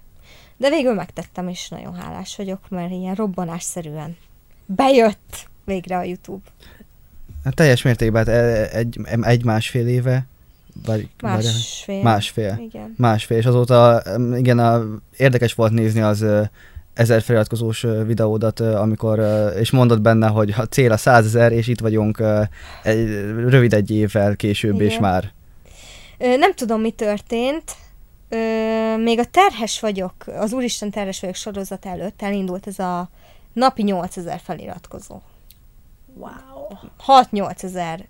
De végül megtettem, és nagyon hálás vagyok, mert ilyen robbanásszerűen bejött végre a YouTube. Hát teljes mértékben, hát e- egy, egy másfél éve, vagy vagy- Másfél. másfél. Igen. Másfél, és azóta igen, a, érdekes volt nézni az ezer feliratkozós videódat, amikor, és mondod benne, hogy a cél a százezer, és itt vagyunk egy, rövid egy évvel később, Igen. és már. Nem tudom, mi történt. Ö, még a Terhes vagyok, az Úristen Terhes vagyok sorozat előtt elindult ez a napi 8000 feliratkozó. Wow. 6-8 ezer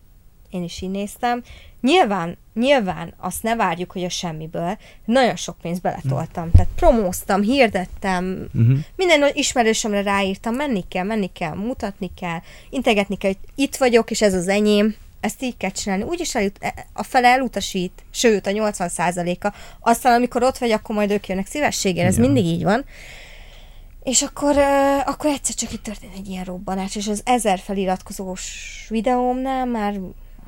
én is így néztem. Nyilván, nyilván azt ne várjuk, hogy a semmiből. Nagyon sok pénzt beletoltam. Tehát promóztam, hirdettem, Uh-huh. minden ismerősömre ráírtam, menni kell, menni kell, mutatni kell, integetni kell, hogy itt vagyok, és ez az enyém, ezt így kell csinálni. Úgyis eljut, e- a fele elutasít, sőt a 80%-a. Aztán amikor ott vagy, akkor majd ők jönnek szívességgel, ez Ja. mindig így van. És akkor, uh, akkor egyszer csak itt történt egy ilyen robbanás, és az ezer feliratkozós videómnál már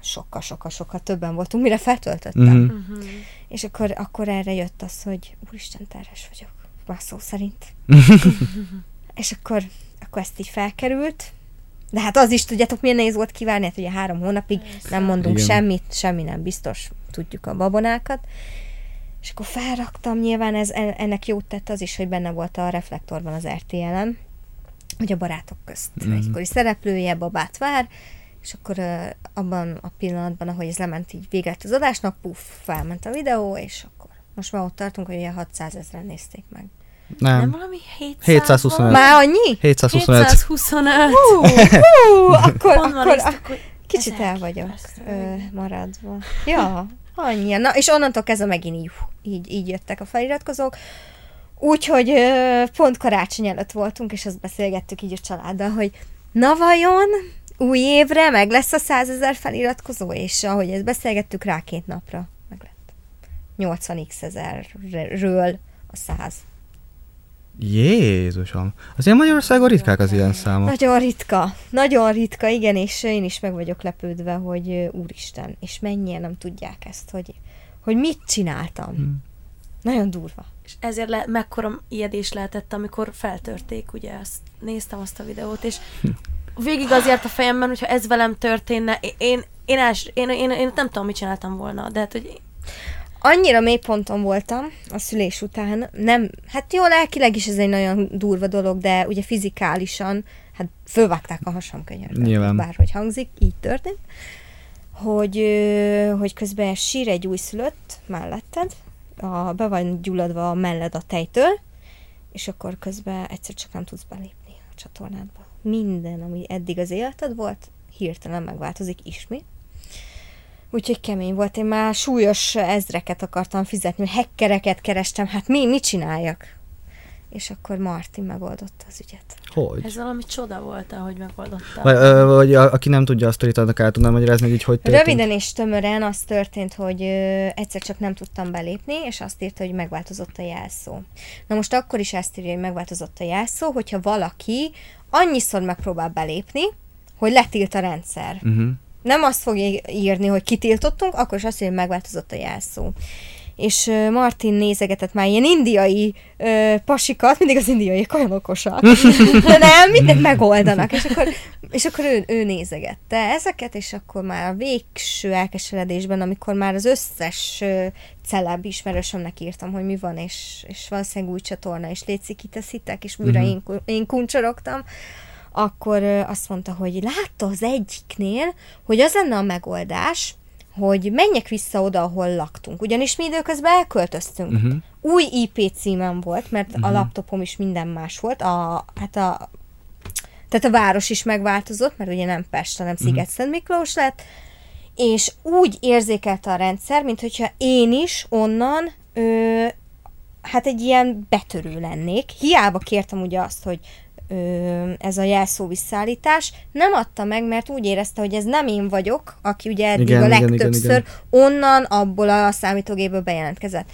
sokkal, sokkal, sokkal többen voltunk, mire feltöltöttem. Mhm. Uh-huh. És akkor, akkor erre jött az, hogy úristen, terhes vagyok, már szó szerint. és akkor, akkor ezt így felkerült. De hát az is, tudjátok, milyen nehéz volt kivárni, hát ugye három hónapig nem mondunk Igen. semmit, semmi nem biztos, tudjuk a babonákat. És akkor felraktam, nyilván ez, en- ennek jót tett az is, hogy benne volt a reflektorban az RTL-en, hogy a barátok közt Mhm. egykori szereplője babát vár, és akkor uh, abban a pillanatban, ahogy ez lement így véget az adásnak, puff, felment a videó, és akkor most már ott tartunk, hogy ilyen 600 ezeren nézték meg. Nem Nem. valami 700 725. Már annyi? 725. 725. Hú, hú, akkor, akkor, hogy Kicsit el vagyok ö, maradva. Ja, annyi. Na, és onnantól kezdve megint így, így, így jöttek a feliratkozók. Úgyhogy pont karácsony előtt voltunk, és azt beszélgettük így a családdal, hogy na vajon új évre meg lesz a százezer feliratkozó, és ahogy ezt beszélgettük rá két napra, meg lett. 80x ezerről a száz. Jézusom. Azért Magyarországon ritkák az ilyen számok. Nagyon ritka, nagyon ritka, igen, és én is meg vagyok lepődve, hogy úristen, és mennyien nem tudják ezt, hogy, hogy mit csináltam. Hmm. Nagyon durva. És ezért le, mekkora ijedés lehetett, amikor feltörték, ugye, azt, néztem azt a videót, és végig az járt a fejemben, hogyha ez velem történne, én, én, én, els, én, én, én, nem tudom, mit csináltam volna, de hát, hogy Annyira mély ponton voltam a szülés után, nem, hát jó, lelkileg is ez egy nagyon durva dolog, de ugye fizikálisan, hát fölvágták a hasam könyörben, Nyilván. bárhogy hangzik, így történt, hogy, hogy közben sír egy újszülött melletted, a, be van gyulladva a melled a tejtől, és akkor közben egyszer csak nem tudsz belépni a csatornádba. Minden, ami eddig az életed volt, hirtelen megváltozik ismét. Úgyhogy kemény volt, én már súlyos ezreket akartam fizetni, hekkereket kerestem, hát mi, mit csináljak? és akkor Martin megoldotta az ügyet. Hogy? Ez valami csoda volt, ahogy megoldotta. Vagy, ö, vagy a, aki nem tudja a sztorit, annak el tudnám magyarázni, hogy így hogy történt. Röviden és tömören az történt, hogy ö, egyszer csak nem tudtam belépni, és azt írta, hogy megváltozott a jelszó. Na most akkor is ezt írja, hogy megváltozott a jelszó, hogyha valaki annyiszor megpróbál belépni, hogy letilt a rendszer. Uh-huh. Nem azt fogja írni, hogy kitiltottunk, akkor is azt írja, hogy megváltozott a jelszó. És Martin nézegetett már ilyen indiai ö, pasikat, mindig az indiaiak olyan okosak. De nem, mindent megoldanak. És akkor, és akkor ő, ő nézegette ezeket, és akkor már a végső elkeseredésben, amikor már az összes ö, celeb ismerősömnek írtam, hogy mi van, és, és valószínűleg új csatorna, és létszik, kiteszitek, és újra Mhm. én, én kuncsorogtam, akkor azt mondta, hogy látta az egyiknél, hogy az lenne a megoldás, hogy menjek vissza oda, ahol laktunk. Ugyanis mi időközben elköltöztünk. Uh-huh. Új IP címem volt, mert a laptopom is minden más volt. A, hát a, tehát a város is megváltozott, mert ugye nem Pest, hanem Sziget-Szent Miklós lett, és úgy érzékelte a rendszer, mint hogyha én is onnan ö, hát egy ilyen betörő lennék. Hiába kértem ugye azt, hogy ez a jelszó visszaállítás, nem adta meg, mert úgy érezte, hogy ez nem én vagyok, aki ugye eddig Igen, a igen, igen, legtöbbször igen. onnan, abból a számítógépből bejelentkezett.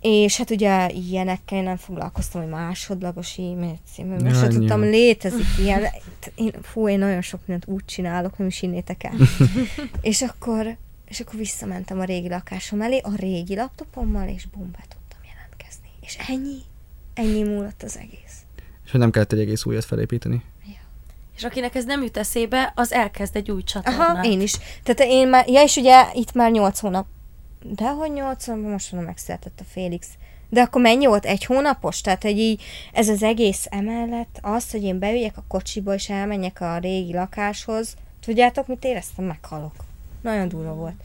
És hát ugye ilyenekkel nem foglalkoztam, hogy másodlagos e-mail cím, mert Ja, se tudtam, létezik ilyen. Én, fú, én nagyon sok mindent úgy csinálok, nem is hinnétek el. és akkor, és akkor visszamentem a régi lakásom elé, a régi laptopommal, és bum, be tudtam jelentkezni. És ennyi, ennyi múlott az egész. És hogy nem kellett egy egész újat felépíteni. És akinek ez nem jut eszébe, az elkezd egy új csatornát. Aha, én is. Tehát én már, ja és ugye itt már 8 hónap, de hogy 8 hónap, most már megszületett a Félix. De akkor mennyi volt? Egy hónapos? Tehát, hogy így ez az egész emellett, az, hogy én beüljek a kocsiba, és elmenjek a régi lakáshoz, tudjátok, mit éreztem? Meghalok. Nagyon durva volt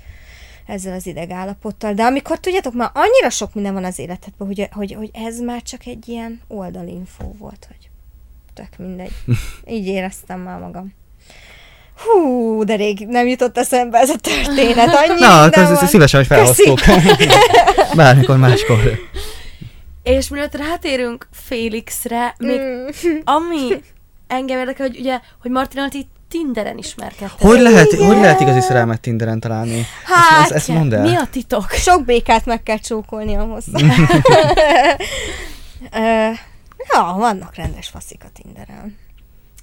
ezzel az idegállapottal. De amikor tudjátok, már annyira sok minden van az életedben, hogy, hogy, hogy ez már csak egy ilyen oldalinfó volt, hogy tök mindegy. Így éreztem már magam. Hú, de rég nem jutott eszembe ez a történet. Annyi Na, van. szívesen, hogy felhoztuk. Bármikor máskor. És mielőtt rátérünk Félixre, még Mm. ami engem érdekel, hogy ugye, hogy Martinal ti Tinderen ismerkedtek. Hogy lehet, Igen. hogy lehet igazi szerelmet Tinderen találni? Hát, ezt, ezt, mondd el. Mi a titok? Sok békát meg kell csókolni ahhoz. Ja, vannak rendes faszik a Tinderen.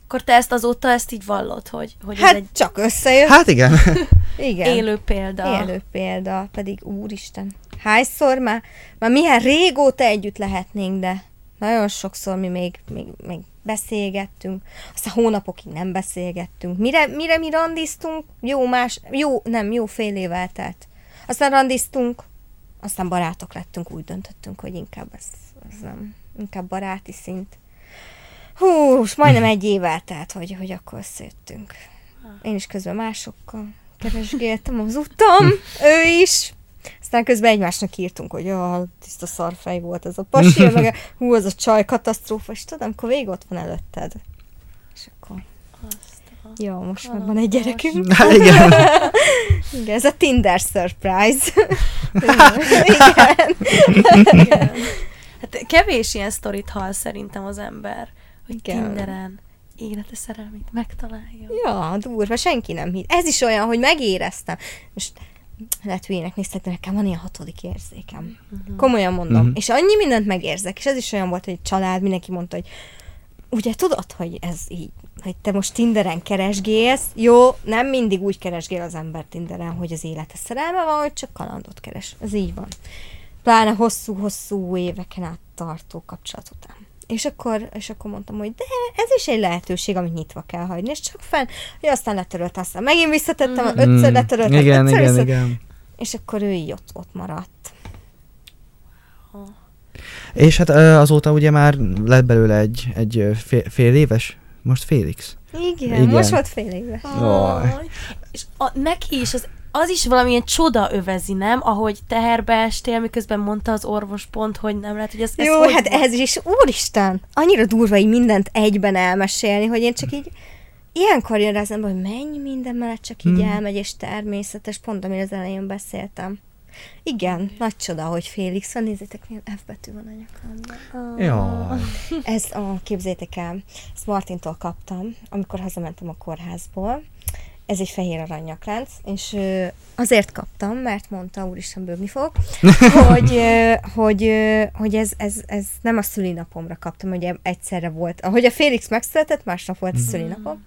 Akkor te ezt azóta ezt így vallod, hogy, hogy Hát ez egy csak összejött. Hát igen. Igen. élő példa. Élő példa, pedig úristen. Hányszor már, már milyen régóta együtt lehetnénk, de nagyon sokszor mi még, még, még beszélgettünk, aztán hónapokig nem beszélgettünk. Mire, mire mi randiztunk? Jó más, jó, nem, jó fél év eltelt. Aztán randiztunk, aztán barátok lettünk, úgy döntöttünk, hogy inkább ez, ez nem, inkább baráti szint. Hú, most majdnem egy év eltelt, hogy, hogy akkor összejöttünk. Én is közben másokkal keresgéltem az utam, ő is. Aztán közben egymásnak írtunk, hogy ja, tiszta szarfej volt ez a pasi, meg hú, az a csaj katasztrófa, és tudom, amikor végig ott van előtted. És akkor, a- jó, most már van egy gyerekünk. Hát igen. Igen, ez a Tinder surprise. Igen. Igen. Hát kevés ilyen sztorit hall szerintem az ember, hogy Igen. Tinderen élete szerelmét megtalálja. Ja, durva, senki nem hitt. Ez is olyan, hogy megéreztem. Most lehet hülyének néztek, de nekem van ilyen hatodik érzékem. Komolyan mondom. Mhm. És annyi mindent megérzek, és ez is olyan volt, hogy család, mindenki mondta, hogy ugye tudod, hogy ez így, hogy te most Tinderen keresgélsz, jó, nem mindig úgy keresgél az ember Tinderen, hogy az élete szerelme van, hogy csak kalandot keres. Ez így van. Pláne hosszú-hosszú éveken át tartó kapcsolat után. És akkor, és akkor mondtam, hogy de ez is egy lehetőség, amit nyitva kell hagyni, és csak fenn, hogy aztán letörölt, aztán megint visszatettem, Mhm. ötször Mm, letöröltem, Igen, ötször igen, vissza- igen. és akkor ő így ott, ott maradt. És hát azóta ugye már lett belőle egy, egy fél, fél éves, most Félix. Igen, Igen. Most volt fél éve. Aj. És a, neki is az, az is valamilyen csoda övezi, nem? Ahogy teherbe estél, miközben mondta az orvos pont, hogy nem lehet, hogy ez, ez Jó, hogy hát ez is, úristen, annyira durva így mindent egyben elmesélni, hogy én csak így ilyenkor jön rá az ember, hogy mennyi minden mellett csak így Hmm. elmegy, és természetes, pont amire az elején beszéltem. Igen, nagy csoda, hogy Félix van. Nézzétek, milyen F betű van a nyakamban. Jaj. Ez, a, képzétek el, ezt Martintól kaptam, amikor hazamentem a kórházból. Ez egy fehér aranyaklánc, és azért kaptam, mert mondta, úristen, bőgni fog, hogy, hogy, hogy ez, ez, ez nem a szülinapomra kaptam, hogy egyszerre volt. Ahogy a Félix megszületett, másnap volt a szülinapom,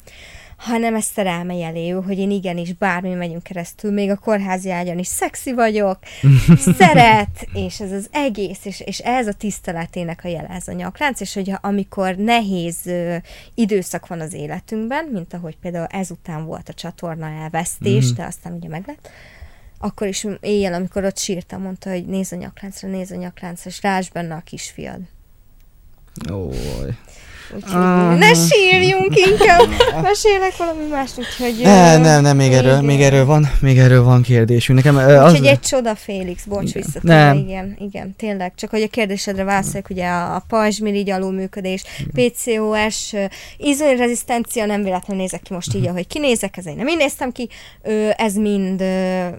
hanem ezt szerelme jeléül, hogy én igenis bármi megyünk keresztül, még a kórházi ágyon is szexi vagyok, szeret, és ez az egész, és, és ez a tiszteletének a jele ez a nyaklánc, és hogy amikor nehéz ö, időszak van az életünkben, mint ahogy például ezután volt a csatorna elvesztés, Mhm. de aztán ugye meg lett, akkor is éjjel, amikor ott sírtam, mondta, hogy nézz a nyakláncra, nézz a nyakláncra, és rásd benne a kisfiad. Ój. Úgyhogy Ah. ne sírjunk inkább, mesélek valami mást, úgyhogy... Ne, nem, nem, még erről, még erről van, még erről van kérdésünk. Nekem ö, az... Úgyhogy egy csoda, Félix, bocs, visszatérve, igen, igen, tényleg. Csak hogy a kérdésedre válaszoljak, ugye a, a pajzsmirigy alulműködés, PCOS, inzulinrezisztencia, nem véletlenül nézek ki most így, Mhm. ahogy kinézek, ezért nem én néztem ki, ez mind,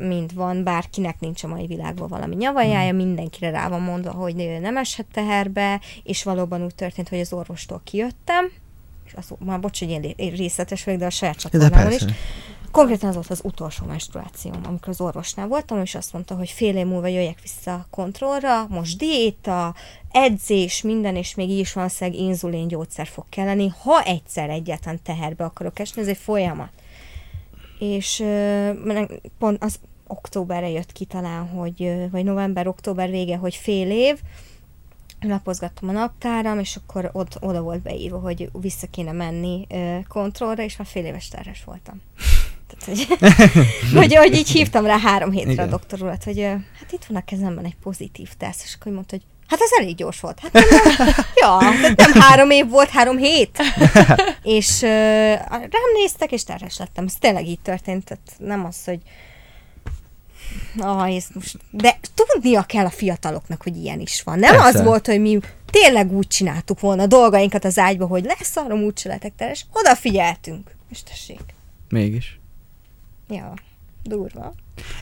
mind van, bárkinek nincs a mai világban valami nyavajája, Mhm. mindenkire rá van mondva, hogy nem eshet teherbe, és valóban úgy történt, hogy az orvostól kijöttem, és azt, már bocs, hogy én ré- én részletes vagyok, de a saját csatornámon is. Konkrétan az volt az utolsó menstruációm, amikor az orvosnál voltam, és azt mondta, hogy fél év múlva jöjjek vissza a kontrollra, most diéta, edzés, minden, és még így is valószínűleg inzulin gyógyszer fog kelleni, ha egyszer egyáltalán teherbe akarok esni, ez egy folyamat. És pont az októberre jött ki talán, hogy, vagy november-október vége, hogy fél év, lapozgattam a naptáram, és akkor ott, oda volt beírva, hogy vissza kéne menni kontrollra, és már fél éves terhes voltam. Tehát, hogy, hogy, hogy így hívtam rá három hétre Igen. a doktor urat, hogy hát itt van a kezemben egy pozitív teszt, és akkor mondta, hogy hát ez elég gyors volt. Hát nem, nem, ja, tehát nem három év volt, három hét. és ö, rám néztek, és terhes lettem. Ez tényleg így történt, tehát nem az, hogy Ah, ez most... De tudnia kell a fiataloknak, hogy ilyen is van. Nem Persze. az volt, hogy mi tényleg úgy csináltuk volna a dolgainkat az ágyba, hogy lesz arra úgyse letek teres. Odafigyeltünk. És tessék. Mégis. Ja, durva.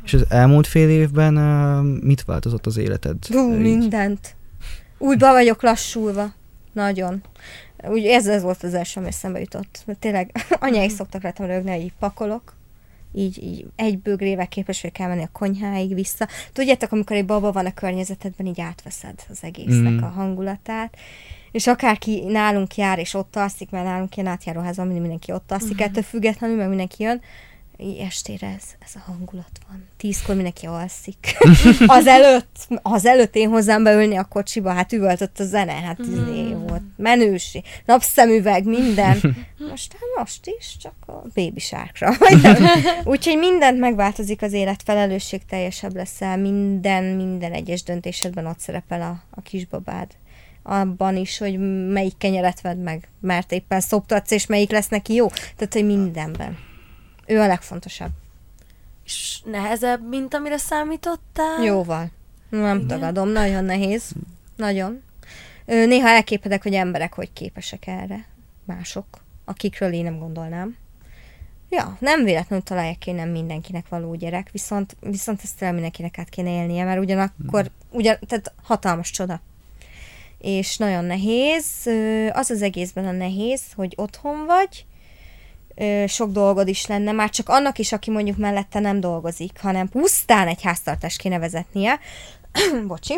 És az elmúlt fél évben ö, mit változott az életed? Így? mindent. Úgy be vagyok lassulva. Nagyon. Úgy ez, ez volt az első, ami eszembe jutott. Mert tényleg anyáik szoktak rajtam rögni, hogy pakolok, így, így egy bögrével képes vagyok elmenni a konyháig vissza. Tudjátok, amikor egy baba van a környezetedben, így átveszed az egésznek Mm. a hangulatát. És akárki nálunk jár, és ott alszik, mert nálunk ilyen átjáróházban mindig mindenki ott alszik, ettől függetlenül, mert mindenki jön, estére ez, ez a hangulat van. Tízkor mindenki alszik. az előtt, az előtt én hozzám beülni a kocsiba, hát üvöltött a zene, hát mm. volt menőség, napszemüveg, minden. Most hát most is, csak a baby sárkra. Úgyhogy mindent megváltozik az élet, felelősség teljesebb leszel, minden, minden egyes döntésedben ott szerepel a, a kisbabád. Abban is, hogy melyik kenyeret vedd meg, mert éppen szoptatsz, és melyik lesz neki jó. Tehát, hogy mindenben. Ő a legfontosabb. És nehezebb, mint amire számítottál? Jóval. Nem Igen. tagadom, nagyon nehéz. Nagyon. Néha elképedek, hogy emberek hogy képesek erre. Mások, akikről én nem gondolnám. Ja, nem véletlenül találják ki, nem mindenkinek való gyerek, viszont, viszont ezt tényleg mindenkinek át kéne élnie, mert ugyanakkor, ugyan, tehát hatalmas csoda. És nagyon nehéz. Az az egészben a nehéz, hogy otthon vagy, ö, sok dolgod is lenne, már csak annak is, aki mondjuk mellette nem dolgozik, hanem pusztán egy háztartást kéne vezetnie. Bocsi.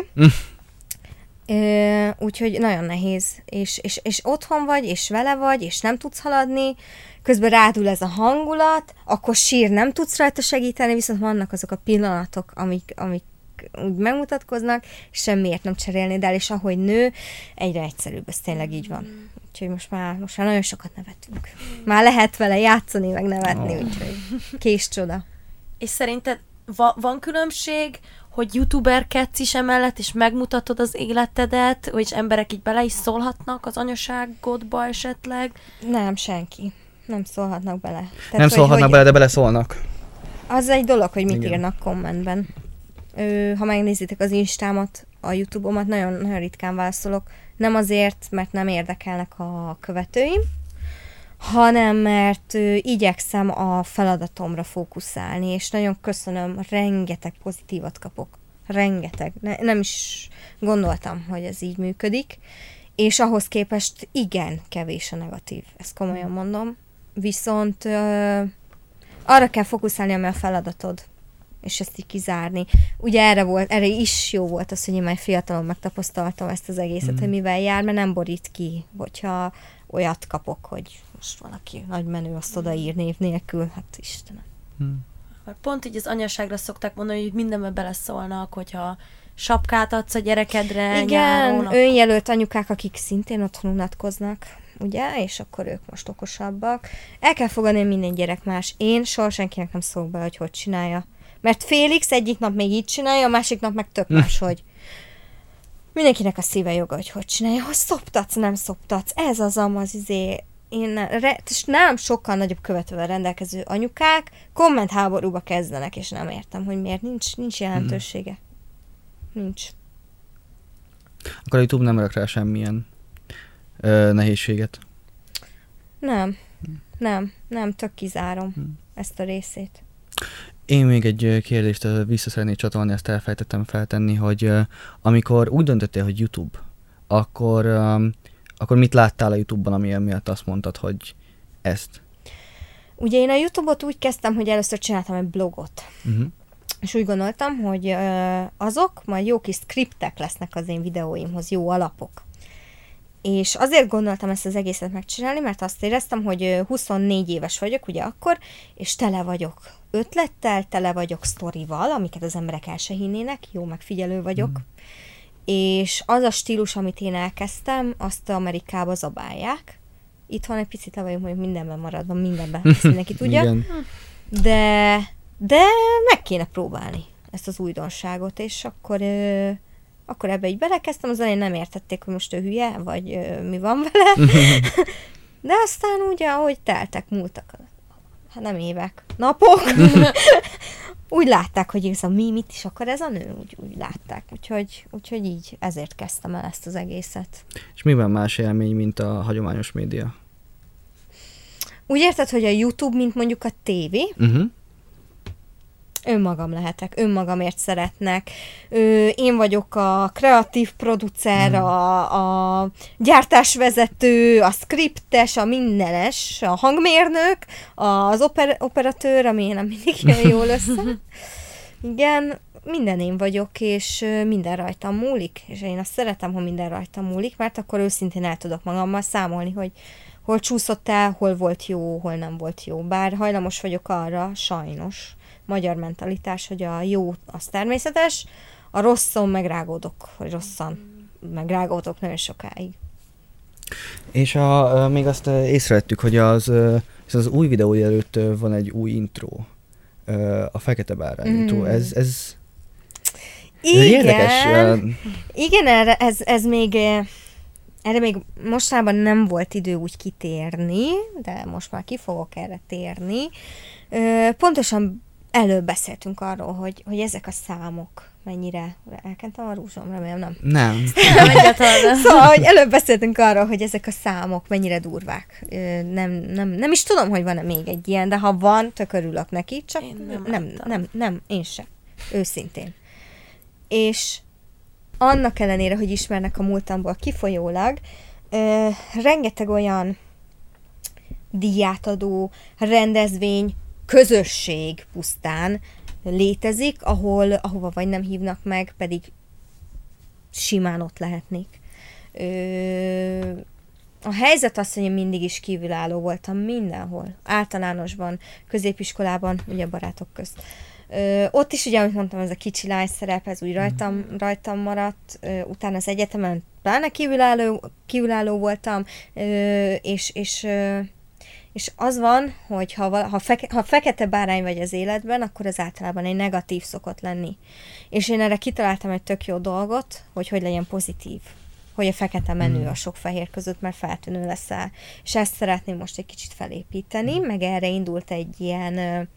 Ö, úgyhogy nagyon nehéz, és, és, és otthon vagy, és vele vagy, és nem tudsz haladni, közben rádul ez a hangulat, akkor sír, nem tudsz rajta segíteni, viszont vannak azok a pillanatok, amik, amik úgy megmutatkoznak, és semmiért nem cserélnéd el, és ahogy nő, egyre egyszerűbb, ez tényleg így van. Úgyhogy most már, most már nagyon sokat nevetünk. Már lehet vele játszani, meg nevetni, Ó. úgyhogy kés csoda. És szerinted va- van különbség, hogy youtuberkedsz is emellett, és megmutatod az életedet, és emberek így bele is szólhatnak az anyaságodba esetleg? Nem, senki. Nem szólhatnak bele. Tehát, Nem hogy- szólhatnak hogy- bele, de beleszólnak. Az egy dolog, hogy mit. Igen. írnak kommentben. Ö, ha megnézitek az Instámat, a Youtube-omat, nagyon, nagyon ritkán válaszolok. Nem azért, mert nem érdekelnek a követőim, hanem mert igyekszem a feladatomra fókuszálni, és nagyon köszönöm, rengeteg pozitívat kapok. rengeteg. Ne, nem is gondoltam, hogy ez így működik, és ahhoz képest igen kevés a negatív, ezt komolyan mondom. Viszont ö, arra kell fókuszálni, ami a feladatod és ezt így kizárni. Ugye erre volt, erre is jó volt az, hogy én már fiatalon megtapasztaltam ezt az egészet, mm. hogy mivel jár, mert nem borít ki, hogyha olyat kapok, hogy most valaki nagy menő azt odaír név nélkül, hát Istenem. Hm. Pont így az anyaságra szokták mondani, hogy mindenbe beleszólnak, hogyha sapkát adsz a gyerekedre Igen, nyáron, önjelölt anyukák, akik szintén otthon unatkoznak, ugye, és akkor ők most okosabbak. El kell fogadni, minden gyerek más. Én soha senkinek nem szólok be, hogy hogy csinálja. Mert Félix egyik nap még így csinálja, a másik nap meg tök máshogy. Mindenkinek a szíve joga, hogy hogy csinálja, hogy szoptatsz, nem szoptatsz. Ez az amaz, izé, én re, és nálam sokkal nagyobb követővel rendelkező anyukák kommentháborúba kezdenek, és nem értem, hogy miért nincs, nincs jelentősége. Nincs. Akkor a YouTube nem rak rá semmilyen ö, nehézséget. Nem. Nem, nem, tök kizárom ezt a részét. Én még egy kérdést vissza szeretnék csatolni, ezt elfelejtettem feltenni, hogy amikor úgy döntöttél, hogy YouTube, akkor, akkor mit láttál a YouTube-ban, ami miatt azt mondtad, hogy ezt? Ugye én a YouTube-ot úgy kezdtem, hogy először csináltam egy blogot. Uh-huh. És úgy gondoltam, hogy azok majd jó kis skriptek lesznek az én videóimhoz, jó alapok. És azért gondoltam ezt az egészet megcsinálni, mert azt éreztem, hogy ö, 24 éves vagyok, ugye akkor, és tele vagyok ötlettel, tele vagyok sztorival, amiket az emberek el se hinnének, jó megfigyelő vagyok. Mm. És az a stílus, amit én elkezdtem, azt Amerikába zabálják. Itthon egy picit le vagyok mondjuk mindenben maradva, mindenben, ezt mindenki tudja de, de meg kéne próbálni ezt az újdonságot, és akkor, ö, akkor ebbe így belekezdtem, az elején nem értették, hogy most ő hülye, vagy ö, mi van vele, de aztán ugye, ahogy teltek, múltak, hát nem évek, napok, úgy látták, hogy ez a mi, mit is akar ez a nő, úgy, úgy látták, úgyhogy, úgyhogy így ezért kezdtem el ezt az egészet. És miben más élmény, mint a hagyományos média? Úgy érted, hogy a YouTube, mint mondjuk a tévé, Uh-huh. Önmagam lehetek, önmagamért szeretnek. Ö, én vagyok a kreatív producer, a, a gyártásvezető, a skriptes, a mindenes, a hangmérnök, az oper, operatőr, ami nem mindig jön jól össze. Igen, minden én vagyok, és minden rajtam múlik, és én azt szeretem, ha minden rajtam múlik, mert akkor őszintén el tudok magammal számolni, hogy hol csúszott el, hol volt jó, hol nem volt jó. Bár hajlamos vagyok arra, sajnos, magyar mentalitás, hogy a jó az természetes, a rosszon megrágódok, vagy rosszan megrágódok nagyon sokáig. És a, még azt észrevettük, hogy az, az új videó előtt van egy új intro. A Fekete Bárány Mm. intro. Ez, ez, ez egy érdekes. Igen, erre, ez, ez még, erre még mostában nem volt idő úgy kitérni, de most már ki fogok erre térni. Pontosan előbb beszéltünk arról, hogy, hogy ezek a számok mennyire... Elkentem a rúzsom, remélem nem. Nem. Nem. Szóval, hogy előbb beszéltünk arról, hogy ezek a számok mennyire durvák. Nem, nem, nem is tudom, hogy van-e még egy ilyen, de ha van, tök örülök neki, csak Én nem, nem nem, nem, nem, én sem. Őszintén. És annak ellenére, hogy ismernek a múltamból kifolyólag, ö, rengeteg olyan díjátadó rendezvény, közösség pusztán létezik, ahol, ahova vagy nem hívnak meg, pedig simán ott lehetnék. Ö, a helyzet az, hogy én mindig is kívülálló voltam mindenhol. Általánosban, középiskolában, ugye barátok közt. Ö, ott is ugye, amit mondtam, ez a kicsi lány szerep, ez úgy rajtam, rajtam maradt. Ö, utána az egyetemen pláne kívülálló, kívülálló voltam, ö, és, és, ö, és az van, hogy ha, ha, feke, ha fekete bárány vagy az életben, akkor az általában egy negatív szokott lenni. És én erre kitaláltam egy tök jó dolgot, hogy hogy legyen pozitív. Hogy a fekete menő a sok fehér között, mert feltűnő leszel. És ezt szeretném most egy kicsit felépíteni, meg erre indult egy ilyen,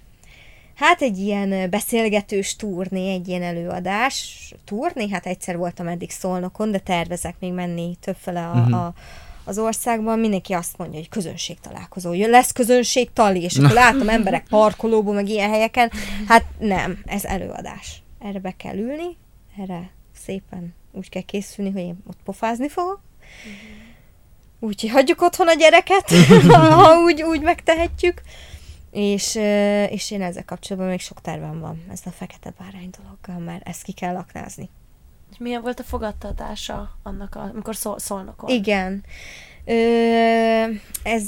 hát egy ilyen beszélgetős turné, egy ilyen előadás. Turné? Hát egyszer voltam eddig Szolnokon, de tervezek még menni többfele a, Mhm. a az országban mindenki azt mondja, hogy közönség találkozó. Jön, lesz közönség tali, és akkor látom emberek parkolóban, meg ilyen helyeken. Hát nem, ez előadás. Erre be kell ülni, erre szépen úgy kell készülni, hogy én ott pofázni fogok. Úgyhogy hagyjuk otthon a gyereket, ha, úgy, úgy megtehetjük. És, és én ezzel kapcsolatban még sok tervem van, ez a fekete bárány dologgal, mert ezt ki kell aknázni. És milyen volt a fogadtatása annak, a, amikor szól, szólnokon? Igen. Ö, ez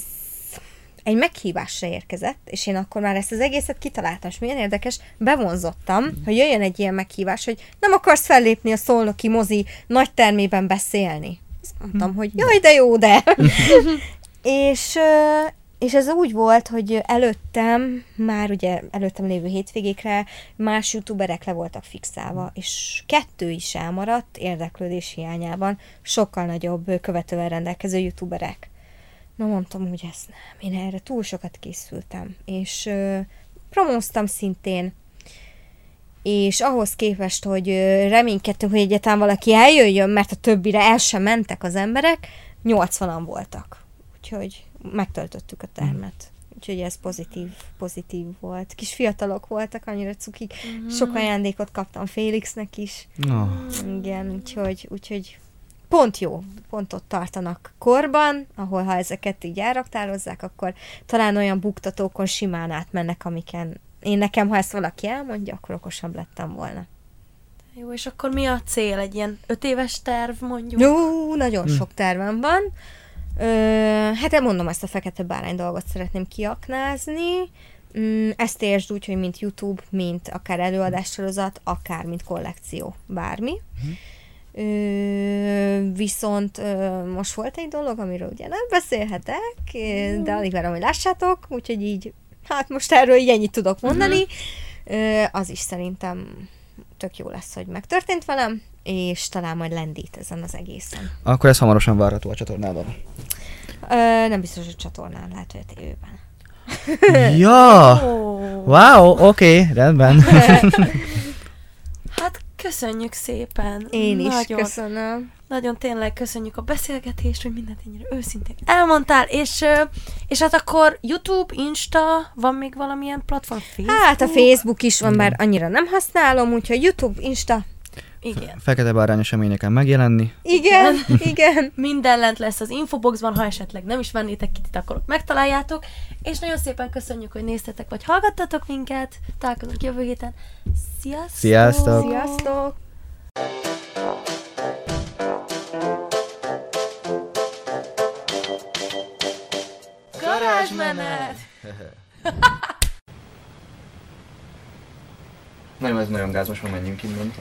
egy meghívásra érkezett, és én akkor már ezt az egészet kitaláltam, és milyen érdekes, bevonzottam, hogy jöjjön egy ilyen meghívás, hogy nem akarsz fellépni a szolnoki mozi nagy termében beszélni. Azt mondtam, hogy jaj, de jó, de. és, és ez úgy volt, hogy előttem, már ugye előttem lévő hétvégékre más youtuberek le voltak fixálva, és kettő is elmaradt érdeklődés hiányában, sokkal nagyobb követővel rendelkező youtuberek. Na mondtam, hogy ezt nem, én erre túl sokat készültem, és ö, promóztam szintén, és ahhoz képest, hogy reménykedtünk, hogy egyáltalán valaki eljöjjön, mert a többire el sem mentek az emberek, 80-an voltak. Úgyhogy megtöltöttük a termet. Úgyhogy ez pozitív, pozitív volt. Kis fiatalok voltak, annyira cukik. Sok ajándékot kaptam Félixnek is. No. Igen, úgyhogy, úgyhogy pont jó, pont ott tartanak korban, ahol ha ezeket így elraktározzák, akkor talán olyan buktatókon simán átmennek, amiken én nekem, ha ezt valaki elmondja, akkor okosabb lettem volna. Jó, és akkor mi a cél? Egy ilyen öt éves terv mondjuk? Jó, nagyon sok tervem van. Ö, hát elmondom, ezt a fekete bárány dolgot szeretném kiaknázni. Mm, ezt értsd úgy, hogy mint YouTube, mint akár előadássorozat, akár mint kollekció, bármi. Ö, viszont ö, most volt egy dolog, amiről ugye nem beszélhetek, de alig várom, hogy lássátok, úgyhogy így, hát most erről így ennyit tudok mondani. Ö, az is szerintem tök jó lesz, hogy megtörtént velem, és talán majd lendít ezen az egészen. Akkor ez hamarosan várható a csatornádon. Ö, nem biztos, hogy csatornán, lehet, hogy a tévében. ja! Ó, Wow, oké, okay, rendben. hát köszönjük szépen. Én is nagyon, köszönöm. Nagyon tényleg köszönjük a beszélgetést, hogy mindent ennyire őszintén elmondtál, és, és hát akkor YouTube, Insta, van még valamilyen platform? Facebook? Hát a Facebook is van, bár annyira nem használom, úgyhogy YouTube, Insta, Igen. Fekete bárány eseményeken megjelenni. igen, igen. Minden lent lesz az infoboxban, ha esetleg nem is vennétek ki, akkor megtaláljátok. És nagyon szépen köszönjük, hogy néztetek, vagy hallgattatok minket. Találkozunk jövő héten. Sziasztok! Sziasztok! Sziasztok! Varázsmenet! Nem, ez nagyon gáz, most már menjünk innen.